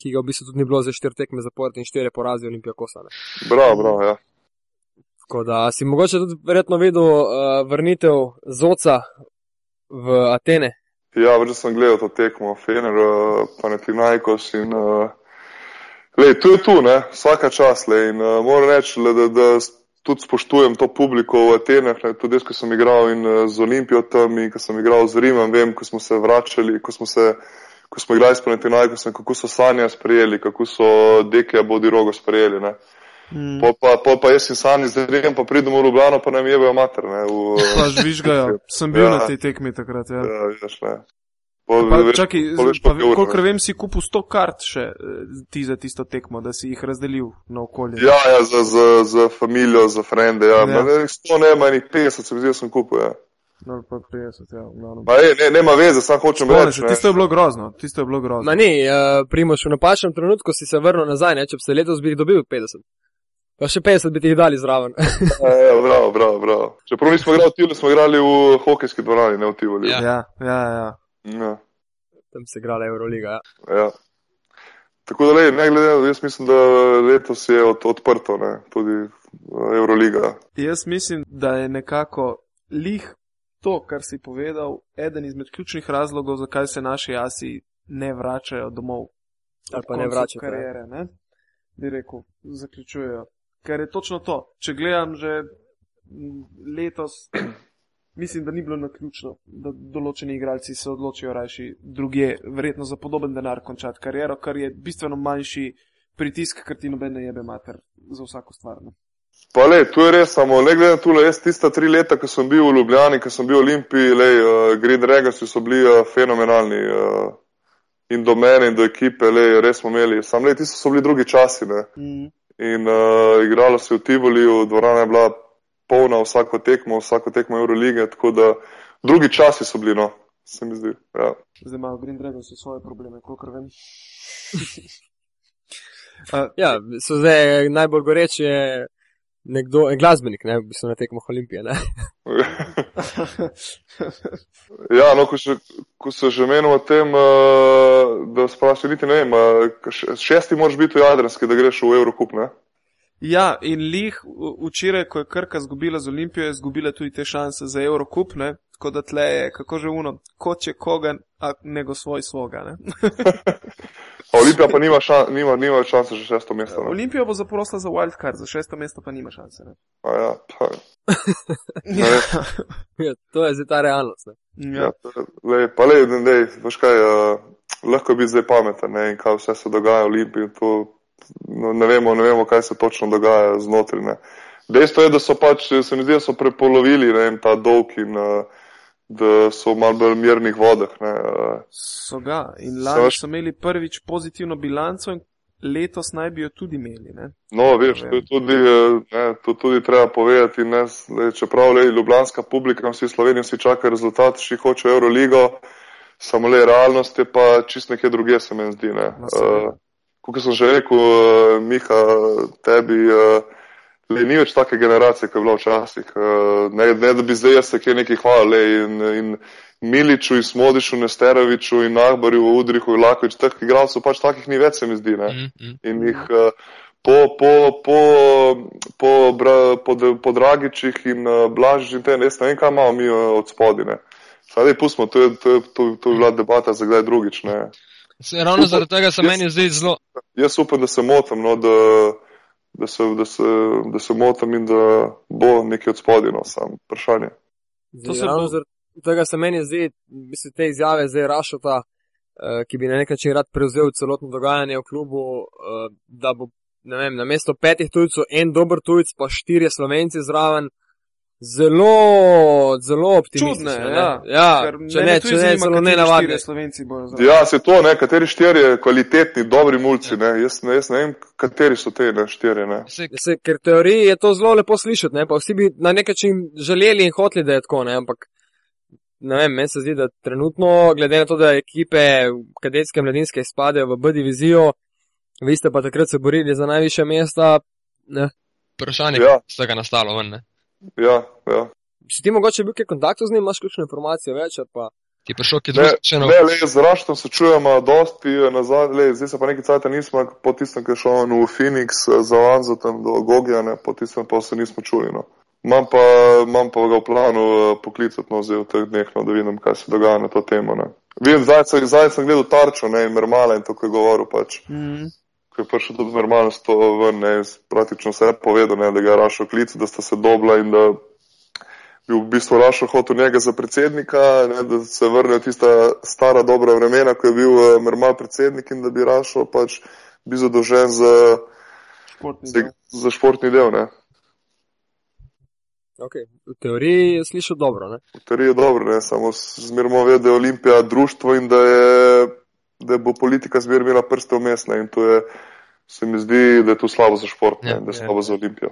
ki ga v bistvu tudi ni bilo za štiri tekme zapored in štiri porazi Olimpija Kosane. Bravo, bravo, ja. Tako da si mogoče tudi verjetno videl uh, vrnitev Zoca v Atene. Ja, več sem gledal to tekmo, Fener, uh, Panathinaikos in uh, lej, tu je tu, ne, vsaka čas, lej, in uh, moram reči, le, da, da tudi spoštujem to publiko v Atenah, ne, tudi jaz, ko sem igral in uh, z Olimpijo tam in ko sem igral z Rimom, vem, ko smo se vračali, ko smo se, ko smo igrali s Panathinaikosom, kako so Sanja sprejeli, kako so Dekija Bodi Rogo sprejeli, ne. Mm. Pol pa, pol pa jaz in Sani z Rimom pa pridemo v Ljubljano, pa nam jebejo mater, ne. V, Pa žvižgajo. Sem bil Ja. na tej tekmi takrat. Ja. ja, vidiš, ne. Pol, Pa, čakaj, pa, je ur, kolikor vem, si kupil 100 kart še eh, ti za tisto tekmo, da si jih razdelil na okolje. Ja, ja, za, za, za familijo, za frende, ja. Ja. Ne, 100 ne, manj 50 se mi zdi, da sem kupil, ja. No, pa 50, ja. glavnem. Ma, ej, ne, nema veze, sam hočem Spomnim reči. se, tisto je bilo grozno, tisto je bilo grozno. Ma ni, uh, Primoš, v napačnem trenutku si se vrnil nazaj, ne? če bi se letos bi jih dobil 50. Pa še 50 bi ti jih dali zraven. Ja, ja, bravo, bravo, bravo. Čeprav nismo igrali v Tivoli, smo igrali v hokejski dvorani, ne v Tivoli. Ja. Ja, ja, ja. Ja, Tam se igrala Euroliga. Ja. ja. Tako da, lej, ne glede, na- jaz mislim, da letos je od, odprto, ne, tudi uh, Euroliga. Jaz mislim, da je nekako lih to, kar si povedal, eden izmed ključnih razlogov, zakaj se naši asi ne vračajo domov. Ali pa ne vračajo, ja. Karijere, ne? Bi rekel, zaključujejo. Ker je točno to. Če gledam že m, letos, mislim, da ni bilo naključno, da določeni igralci se odločijo rajši druge, verjetno za podoben denar končati kariero, kar je bistveno manjši pritisk, ker ti noben ne jebe mater za vsako stvar. Ne? Pa le, tu je res, samo ne glede na to, jaz tista tri leta, ko sem bil v Ljubljani, ko sem bil v Olimpiji, le, uh, Green Dragons so bili uh, fenomenalni. Uh, in do mene, in do ekipe, le, res smo imeli. Sam le, tisto so bili drugi časi, ne. Mm. In uh, igralo se je v Tivoliju, dvorana je bila polna vsako tekmo, vsako tekmo Eurolige, tako da drugi časi so bili, no, se mi zdi. Ja. Zdaj imajo Green Dragons svoje probleme, kolikor vem. uh, ja, so zdaj najbolj goreč je nekdo, en glasbenik, ne, v bistvu na tekmoh Olimpije. Ne? ja, no, ko, še, ko se že menimo o tem, uh, da sprašujem, niti ne vem, šesti moraš biti v Jadranski, da greš v Eurocup, ne? Ja, in lih včeraj, ko je Krka zgubila z Olimpijo, je zgubila tudi te šanse za Eurocup, ne? Tako da tle je, kako že uno, kot je koga, a nego svoj svoga, ne? Olimpija pa nima, šan, nima, nima šanse za šesto mesto. Ne? Olimpija bo zaprosila za wildcard, za šesto mesto pa nima šanse, ne? A ja, pa, Ja, Ja, to je zdaj ta realnost. Ne? ja, ja. lej, pa le, ne, veš kaj, uh, lahko biti zdaj pameten, ne, in kaj vse se dogaja v Olimpiji, to ne, vemo, ne vemo, kaj se točno dogaja znotraj. Ne. Dejstvo je, da so pač, se mi zdi, da so prepolovili ne, ta dolg in uh, da so v malo bolj mirnih vodah. Ne, uh, So ga. In lani Veš- so imeli prvič pozitivno bilanco in letos naj bi jo tudi imeli, ne? No, veš, to tudi, eh, ne, to tudi treba povedati. Ne, čeprav le ljubljanska publika, vsi Slovenijo si čaka rezultat, vsi hočejo Euroligo, samo le realnost je pa čist nekje druge, se meni zdi. Ne. Uh, Kot sem že rekel, uh, Miha, tebi, uh, le ni več take generacije, kot je bila včasih. Uh, ne, ne, da bi zdaj jaz se kje neki hvalil in, in Miliču, in Smodišu, Nesteroviču, in Nahbarju, v Udrihu, in Lakovič, teh igralcev pač takih ni več, se mi zdi. Ne. Mm, mm. In jih eh, po, po, po, po, bra- po, po Dragičih in uh, Blažič in te, jaz ne vem, kaj imamo mi uh, od spodine. Zdaj, pustimo, to je, to, je, to, to je bila debata za kdaj drugič. Ne. Se, ravno zaradi tega se meni zdi zelo. Jaz upam, da se motim, no, da, da, se, da, se, da se motim in da bo nekaj od spodino, sam vprašanje. To se Zdaj, ravno bo- zaradi tega se meni zdi, mislim, te izjave zdaj Rašota, uh, ki bi na nek način rad prevzel celotno dogajanje v klubu, uh, da bo, ne vem, na mesto petih tujcev en dober tujec, pa štirje slovenci zraven. Zelo, zelo optimistično. Čudne, ne? ja. ja Ker če ne, če ne, kateri nenavadne. Ja, se to, ne, kateri štirje kvalitetni, dobri mulci, ne, jaz, ne, jaz ne vem, kateri so te ne, štirje. Ne. Se, Se, ker teoriji je to zelo lepo slišati, ne? pa vsi bi na nek način želeli in hoteli, da je tako, ne? ampak ne vem, meni se zdi, da trenutno, glede na to, da ekipe kadetske mladinske izpadejo v B divizijo, vi ste pa takrat se borili za najviše mesta. Ne? vprašanje, Ja. ja. z tega nastalo ven. Ne? Ja, ja. Si ti mogoče bil kaj v kontaktu z njim, imaš kakšne informacije več? Pa... Ti je prišel, ki je Ne, drug še na ne, le z Raštom se čujemo dosti nazaj, le, zdaj se pa nekaj cajta nismo, po tistem, ki je šel v Phoenix eh, za Vanzo tam do Gogija, ne, po tistem pa se nismo čuli. No. Imam pa, imam pa ga v planu eh, poklicati no, zdaj v teh dneh, no, da vidim, kaj se dogaja na to temo. Ne. Vem, zdaj sem, zdaj sem gledal Tarčo ne, in Mermala in to, ko je govoril pač. Mm. Ko je prišel tudi Mermal s to ven, ne, praktično vse povedal, ne, da ga je Rašo klic, da sta se dobla in da bi v bistvu Rašo hotel njega za predsednika, ne, da se vrnejo tista stara dobra vremena, ko je bil eh, Mermal predsednik in da bi Rašo pač bil zadolžen za, Športni za, del. za športni del. Ne. Okay. V teoriji je slišal dobro. Ne? V teoriji je dobro, ne, samo zmerno ve, da je Olimpija društvo in da, je, da bo politika zmer imela prste vmesne in to je, se mi zdi, da je to slabo za šport, ne, Ja, da je ja. slabo za Olimpijo.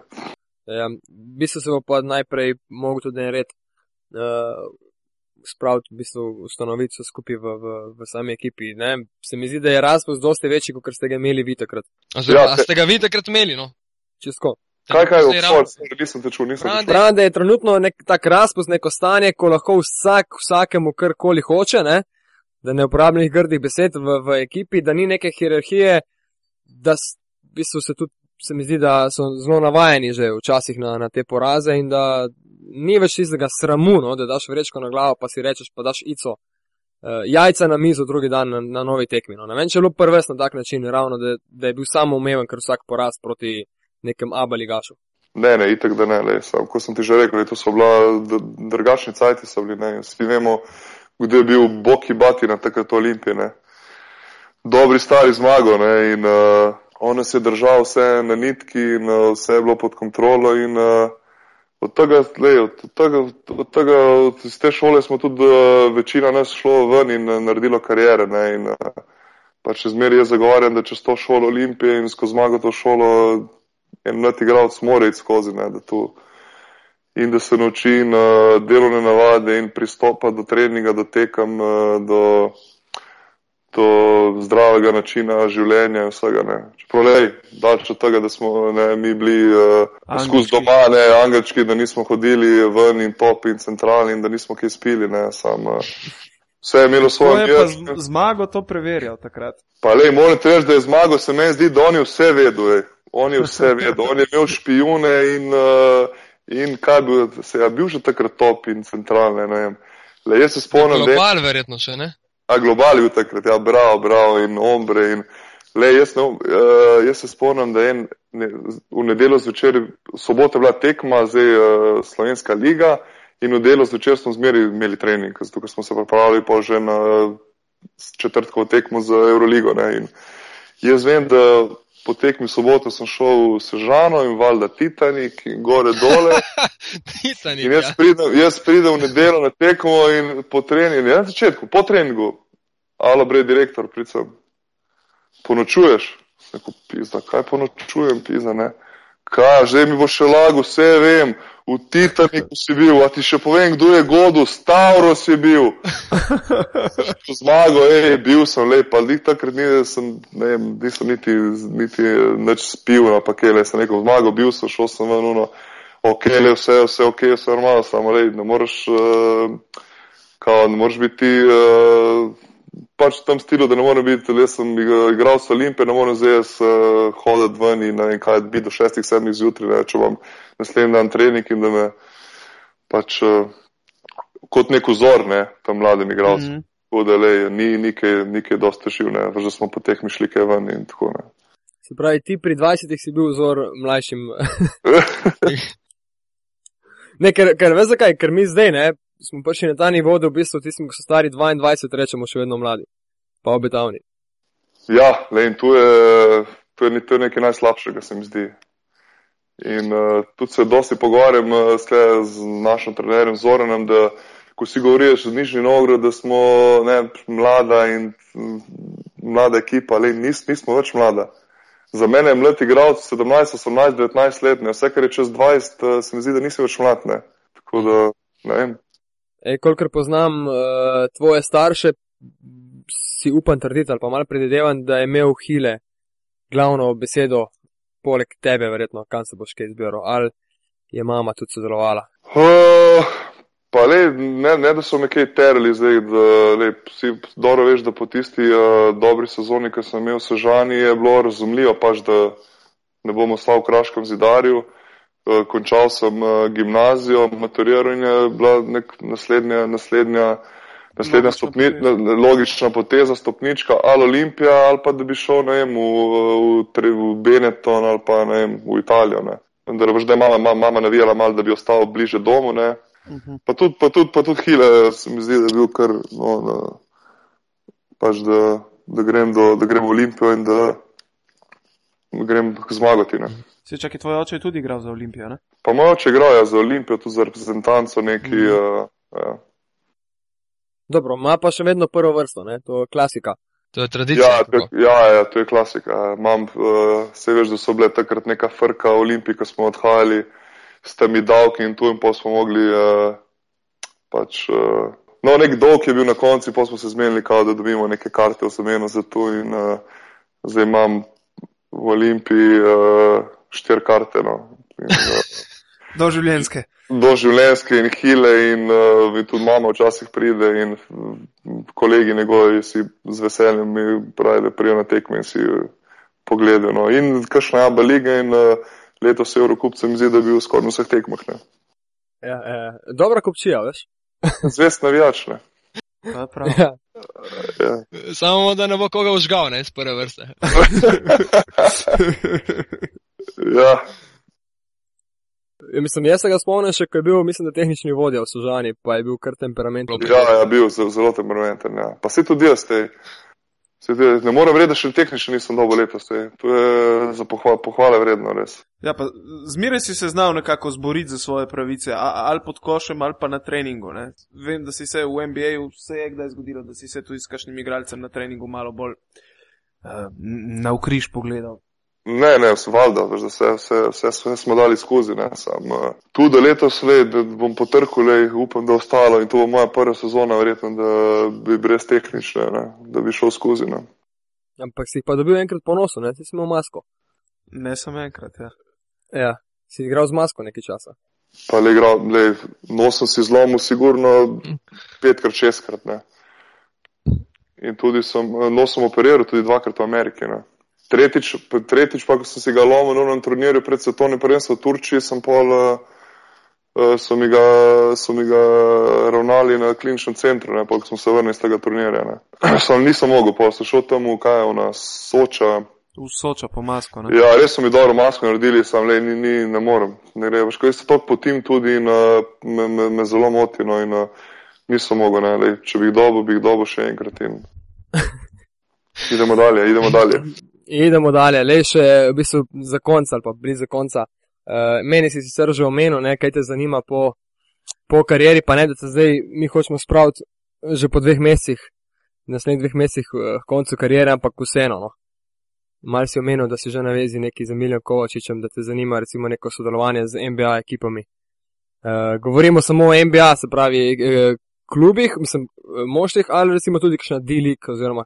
Ja, v bistvu se bo pa najprej mogel tudi en red uh, spraviti, v bistvu ustanoviti vse skupaj v, v, v sami ekipi. Ne? Se mi zdi, da je razpust dosti večji, kot ste ga imeli vi takrat. Oziroma, Ja, a te- ste ga vi takrat imeli, no? Čisto. Kaj, kaj, obsod, nisem te čul, nisem te čul. Pravim, da je trenutno nek tak razpust, neko stanje, ko lahko vsak vsakemu karkoli hoče, ne? Da ne uporabljam grdih besed v, v ekipi, da ni neke hierarhije, da v bistvu se tudi, se mi zdi, da so zelo navajeni že včasih na, na te poraze in da ni več tistega sramu, no? da daš vrečko na glavo, pa si rečeš, pa daš ico. Uh, jajca na mizo drugi dan na, na novi tekmi. No. Ne vem, če je bilo prves na tak način, ravno da, da je bil samo umeven, ker vsak poraz proti nekem abaligašu. Ne, ne, itek da ne, le, sam, ko sem ti že rekel, to so bila drugačni cajti, so bili, ne, vsi vemo, kdo je bil Boki Batina takrat Olimpije, ne. Dobri stari zmago, ne, in uh, on nas je držal vse na nitki in uh, vse je bilo pod kontrolo in uh, od tega, le, od tega, od tega, od, iz te šole smo tudi uh, večina nas šlo ven in uh, naredilo karijere, ne, in uh, pa če zmeri jaz zagovarjam, da čez to šolo Olimpije in skozi zmago to šolo en mlad igralec mora iti skozi, ne, da tu in da se nauči na delovne navade in pristopa do treninga, do tekem, eh, do, do zdravega načina življenja in vsega. Ne. Čeprav lej, daleč od tega, da smo ne, mi bili uh, skus Angelčki. doma, ne, angelčki, da nismo hodili ven in top in centralni in da nismo kaj spili, ne, sam. Uh, Vse je imelo svoje je mero. z- zmago to preverjal takrat. Pa le, moram reči, da je zmagal, se meni zdi, da on je vse vedel. ej. On je vse vedel, on je imel špijune in, uh, in kaj bi, se je bil že takrat top in centralne, ne vem. Le, jaz se spomnim, da je, Global verjetno še, ne? a global je bil takrat, ja, bravo, bravo in ombre in, le, jaz, ne, uh, jaz se spomnim, da je en, ne, v nedeljo zvečer, sobota je bila tekma, zdaj uh, Slovenska liga in v nedeljo zvečer smo zmeri imeli trening, zato ker smo se pripravljali pa že na uh, četrtkovo tekmo za Euroligo, ne, in Jaz vem, da po tekmi soboto sem šel v Sežano in valjda Titanik in gore dole. Titanik, In jaz ja. pridem, jaz pridem v nedeljo na tekmo in po treningu, ne na začetku, po treningu, alo brej direktor, pridem, ponočuješ? Neko pizda, kaj ponočujem, pizda, ne? Kaj, že mi bo še lago, vse vem, v Titaniku si bil, a ti še povem, kdo je godu, Stavros je bil. Zmago, ej, bil sem lep, pa dik takrat ni, sem, ne vem, nisem niti, niti nič spil na pakele, sem rekel, zmago, bil sem, šel sem ven, uno, ok, le vse, vse ok, vse normalno, samo rej, ne moreš, uh, kao, ne moreš biti, uh, pač v tem stilu, da ne morem biti, le sem igra- igral s Olimpije, ne morem zdaj jaz uh, hoditi ven in ne vem kaj, biti do šestih, sedmih zjutraj, ne, če imam naslednji dan trening in da me pač uh, kot nek vzor, ne, tam mladim igralcem. Mhm. Tako da le, ni nikaj, nikaj dosti težav, ne, že smo po teh mišli kaj ven in tako ne. Se pravi, ti pri 20 si bil vzor mlajšim. ne, ker, ker veš zakaj, ker mi zdaj ne, smo prišli na ta nivo, da v bistvu tistim, ki so stari 22, rečemo še vedno mladi, pa obetavni. Ja, le, in tu je, tu je, to je nekaj najslabšega, se mi zdi. In uh, tudi se dosti pogovarjam uh, z našim trenerjem Zoranem, da ko si govoriš z Nižni Novgorod, da smo ne, mlada in mm, mlada ekipa, le nis, nismo več mlada. Za mene je mlad igralec 17, 18, 19 let, ne. vse kar je čez 20, uh, se mi zdi, da nisi več mlad. Ne. Tako da, ne vem. E, kolikor poznam uh, tvoje starše, si upam trditi ali pa malo predvidevam, da je imel Hile glavno besedo, poleg tebe, verjetno, kam se boš kaj izbiral, ali je mama tudi sodelovala. Uh, Pa le, ne, ne da so me kaj terali zdaj, da le, si dobro veš, da po tisti uh, dobri sezoni, ki sem imel v Sežani, je bilo razumljivo pač, da ne bom ostal v Kraškem zidarju. Uh, končal sem uh, gimnazijo, maturiral in je bila nek naslednja, naslednja, naslednja stopni, logična poteza, stopnička, ali Olimpija, ali pa da bi šel, ne vem, v, v, v Benetton ali pa, ne vem, v Italijo, ne. Vendar pač, da je mama, mama, navijala malo, da bi ostal bliže domu, ne. Pa tudi, pa tudi, pa tudi Hile se mi zdi, da je bil kar, no, da, pač da, da, grem do, da grem v Olimpijo in da, grem zmagati. Ne. Se čakaj, tvoj oče je tudi igral za Olimpijo, ne? Pa moj oče igrajo za Olimpijo, tudi za reprezentanco neki. Mm. Uh, ja. Dobro, ima pa še vedno prvo vrsto, ne? to je klasika. To je tradicija. Ja, to, je- ja, ja, to je klasika. Imam, uh, se veš, da so bile takrat neka frka v Olimpiji, ko smo odhajali s temi davki in tu in pa smo mogli uh, pač. Uh, no, nek dolg je bil na koncu, pa smo se zmenili, kao, da dobimo neke karte v zameno za to in uh, zdaj imam v Olimpiji uh, štiri karte. No. In, uh, Doživljenjske. doživljenjske in hile in, uh, in tudi mama včasih pride in mm, kolegi njegovi si z veseljem mi pravi, da prijo na tekme in si uh, pogledajo. No. In kakšna je aba liga in uh, letos je Eurocup se mi zdi, da je bil skoraj na vseh tekmah. Ne. Ja, ja. Dobra kopčija, veš? Zvest navijač, ne. To je prav. Ja. Ja. Samo da ne bo koga užgal, ne, iz prve vrste. ja, Ja, Mislim, jaz se ga spomnim še, ko je bil, mislim, da tehnični vodja v Sužani, pa je bil kar temperament. ja, ja, bil zelo, zelo temperamenten. Ja. Pa se tudi jaz, te, se te, ne morem reči, da še tehnično nisem dobil letos. Te. To je za pohvale, pohvale vredno, res. Ja, pa zmeraj si se znal nekako zboriti za svoje pravice, a, ali pod košem, ali pa na treningu. Ne? Vem, da si se v NBA-ju vse je kdaj zgodilo, da si se tudi s kakšnim igralcem na treningu malo bolj uh, na ukriž pogledal. Ne, ne, valjda, veš, da vse, vse, vse, vse smo dali skozi. Ne, sam, uh, tu do letos le, da bom potrkal, le, upam, da ostalo in to bo moja prva sezona, verjetno, da bi brez tehnične, ne, da bi šel skozi. Ne. Ampak si jih pa dobil enkrat po nosu, ne? si imel masko. Ne samo enkrat, ja. Ja, si igral z masko nekaj časa. Pa le, igral, le, nos sem si zlomil sigurno petkrat, šestkrat. Ne. In tudi sem, eh, nos sem operiral tudi dvakrat v Ameriki. Ne. Tretjič, tretjič pa, ko sem si ga lomil na turnirju pred svetovnim prvenstvom v Turčiji, sem pol, uh, so, mi ga, so mi ga ravnali na kliničnem centru, ne, pa ko smo se vrnili iz tega turnirja. Ne. Sam nisem mogel, pa sem šel tam v kaj, v nas Soča. V soča po masko. Ne? Ja, res so mi dobro masko naredili, sam le, ni, ni, ne morem. Ne gre, veš, ko jaz se to potim tudi in uh, me, me, me zelo moti, no, in uh, nisem mogel, ne, le, če bi jih dobil, bi jih dobil še enkrat in idemo dalje, idemo dalje. Idemo dalje, le še v bistvu za konec ali pa blizu konca. Uh, meni si sicer že omenil, ne, kaj te zanima po, po karieri, pa ne, da te zdaj mi hočemo spraviti že po dveh mesecih, naslednjih dveh mesecih uh, koncu kariere, ampak vseeno. No. Mal si omenil, da si že na vezi neki z Miljem Kovačičem, da te zanima recimo neko sodelovanje z NBA ekipami. Uh, govorimo samo o NBA, se pravi uh, klubih, mislim, eh, moštvih ali recimo tudi kakšna D-lig oziroma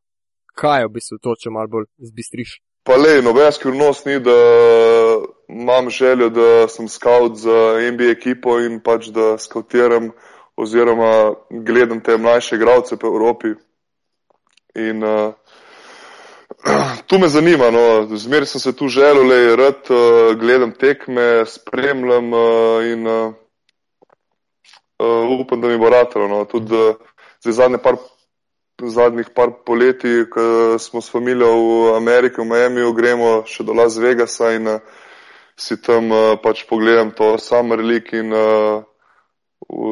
kaj je v bistvu to, če malo bolj zbistriš. Pa le, noben skrivnost ni, da imam željo, da sem scout za NBA ekipo in pač da scoutiram oziroma gledam te mlajše igralce po Evropi. In uh, tu me zanima, no, zmeraj sem se tu želel, le rad uh, gledam tekme, spremljam uh, in uh, uh, upam, da mi bo ratalo. No. Tudi uh, zdaj zadnje par zadnjih par poletij, ko smo s familijo v Ameriki, v Miami, gremo še do Las Vegasa in uh, si tam uh, pač pogledam to Summer League in uh,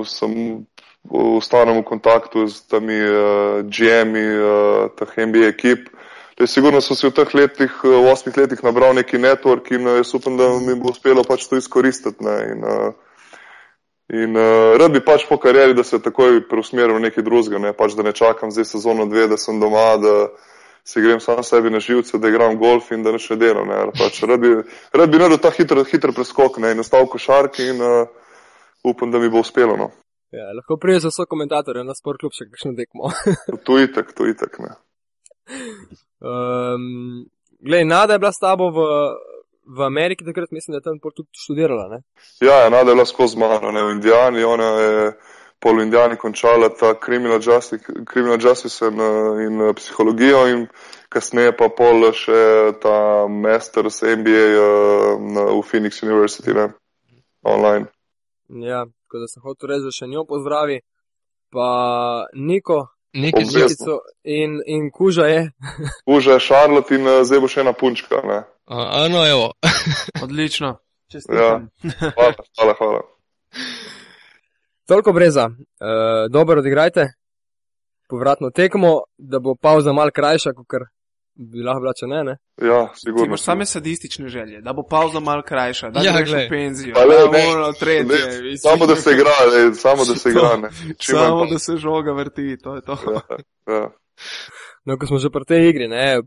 sem v stalnem kontaktu z temi uh, GM-i, uh, teh NBA ekip. Te sigurno so si v teh letih, v osmih letih nabral neki network in uh, jaz upam, da mi bo uspelo pač to izkoristiti. Ne, in, uh, In uh, rad bi pač po karieri, da se takoj preusmerim v nekaj drugega, ne? pač da ne čakam zdaj sezono dve, da sem doma, da si grem sam sebi na živce, da igram golf in da ne delam. Ne? Pač rad, bi, rad bi naredil ta hiter, hiter preskok ne? in ostal v košarki in uh, upam, da mi bo uspelo. No? Ja, lahko priješ za vse komentatorje na sport klub še kakšno tekmo. To itek, to itek. Ne? um, Glej, Nada je bila s tabo v, v Ameriki, takrat mislim, da je tam tudi študirala. Ne? Ja, ja, Nada je bila skozi mano, ne? v Indijani, ona je pol v Indijani končala ta criminal justice, criminal justice in, eh, in eh, psihologijo in kasneje pa pol še ta masters MBA uh, na, v Phoenix University, ne, online. Ja, tako da sem hotel reči, da še njo pozdravi, pa Niko, Nekaj Obvezno. zvezd. Nikico in, in Kuža je. Uža je Charlotte in uh, zdaj bo še ena punčka, ne. A, no, evo. Odlično. Ja. Čestitam. Hvala, hvala, hvala. Toliko breza, uh, dobro odigrajte, povratno tekmo, da bo pauza mal krajša, kot bi lahko bila, če ne. ne? Ja, Ti sigurno. imaš same sadistične želje, da bo pauza malo krajša, da Ja, greš v penzijo, le, da ne, ono tretje. ne. Samo da se igra, le, samo da se igra, ne. Čim Samo pa- da se žoga vrti, to je to. Ja. No, ko smo že pri tej igri, ne, uh,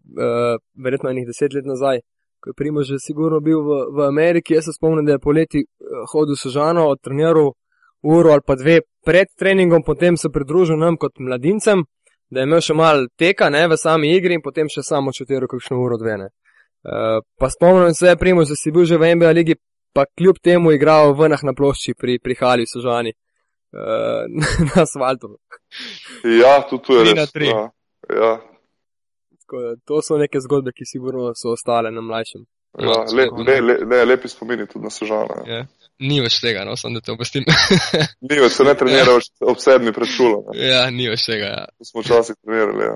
verjetno enih deset let nazaj, ko je Primo že sigurno bil v, v Ameriki, jaz se spomnim, da je poleti uh, hodil Sežano, treniral uro ali pa dve pred treningom, potem se pridružil nam kot mladincem, da je imel še mal teka ne, v sami igri in potem še samo čutiral kakšno uro dve. Ne. Uh, pa spomnim se, Primo, da si bil že v NBA ligi, pa kljub temu igral v venah na plošči pri, pri Hali v Sežani. Uh, na asfaltu. ja, tudi tu je res. na tri. Ja. Ja. Tako da To so neke zgodbe, ki sigurno so ostale na mlajšem. Ja, le, le, le, ne, lepi spomini tudi na sežano. Ja. Ja. Ni več tega, no, samo da te obvestim. Ni več se ne trenira več ob sedmi pred šolo. Ne. ja, ni več tega. Ja. To smo včasih trenirali. Ja.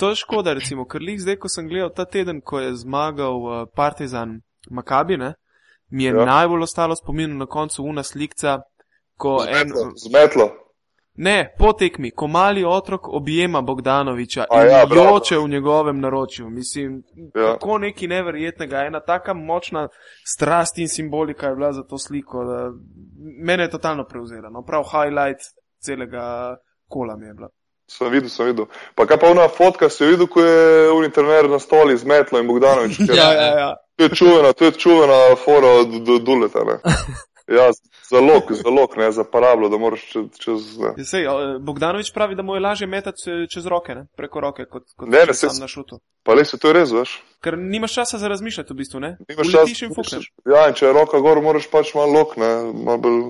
To je škoda, recimo, ker lih zdaj, ko sem gledal ta teden, ko je zmagal uh, Partizan Makabi, ne, mi je Ja. ja. najbolj ostalo spomin na koncu una slikca, ko en, Zmetlo. Zmetlo. ne, po tekmi, ko mali otrok objema Bogdanoviča A in ja, bravo. joče v njegovem naročju. Mislim, Ja. tako nekaj neverjetnega, ena taka močna strast in simbolika je bila za to sliko, da mene je totalno prevzela. No, prav highlight celega kola mi je bila. Sem videl, sem videl. Pa kaj pa ona fotka, si videl, ko je uni trener na stoli z metlo in Bogdanovič. Ja, ja, ja. To je čuvena, to je čuvena fora od Duleta. Ja, zalog, zalog, ne, za parablo, da moraš čez. čez ne. Sej, Bogdanovič pravi, da mu je lažje metati eh, čez roke, ne? preko roke, kot, kot Ne, ne, sam na šutu. Pa res je to res, veš. Ker nimaš časa za razmišljati, v bistvu, ne? Nimaš časa, in fukneš. Ja, in če je roka gor, moraš pač malo lok, ne, malo bolj.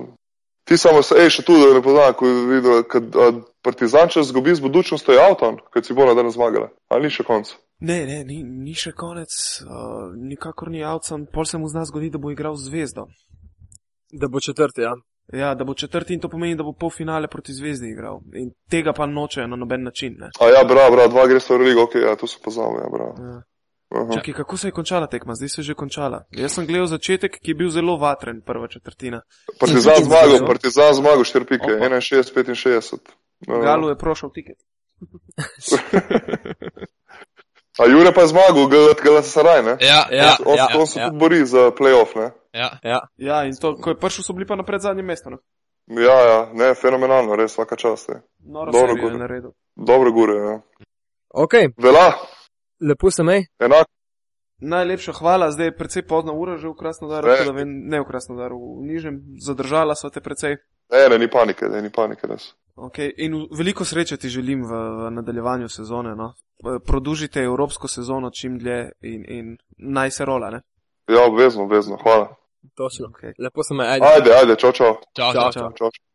Ti samo se, ej, še tu, da ne poznam, ko je videl, kad a, partizan če zgubi z budučnostjo je avton, kad si bo na dan zmagala. Ali ni še konc? Ne, ne, ni, ni še konec, uh, nikakor ni avcem, pol se mu zna zgodi, da bo igral zvezdo. Da bo četrti, ja. Ja, da bo četrti in to pomeni, da bo pol finale proti zvezdi igral. In tega pa nočejo na noben način. Ne? A ja, bra, bra, dva gre sta v ligo, ok, ja, to se poznamo, ja, bra. Ja. Aha. Čakaj, kako se je končala tekma? Zdaj se je že končala. Jaz sem gledal začetek, ki je bil zelo vatren, prva četrtina. Partizan zmagal, partizan zmagal, 4 pike, Opa. 61, 65. No, Galu je prošel tiket. A Jure pa je zmagal, Galat, Galat Saraj, ne? Ja, Ja, ja, On, ja, on se ja. tudi bori za playoff, ne? Ja. ja. Ja, in to, ko je prišel, so bili pa na predzadnjem mestu. Ne? Ja, ja, ne, fenomenalno, res, vsaka čast. Je. Noro Dobro, Gordon. naredil. Dobro gure, ja. Ok, Vela, lepo se mej. enako, Najlepša hvala, zdaj je precej pozna ura že v Krasnodaru, Ne. tako da vem, ne v Krasnodaru, v Nižnem, zadržala so te precej. ne, ne, ni panike, ne, ni panike, res. Okay. In veliko sreče ti želim v, v nadaljevanju sezone. No? Produžite evropsko sezono čim dlje in, in naj se rola. Ne? Ja, obvezno, obvezno, hvala. Točno. Okay. Lepo se mej, ajde. Ajde, ajde, čau, čau. Čau, Čau, čau. čau. čau.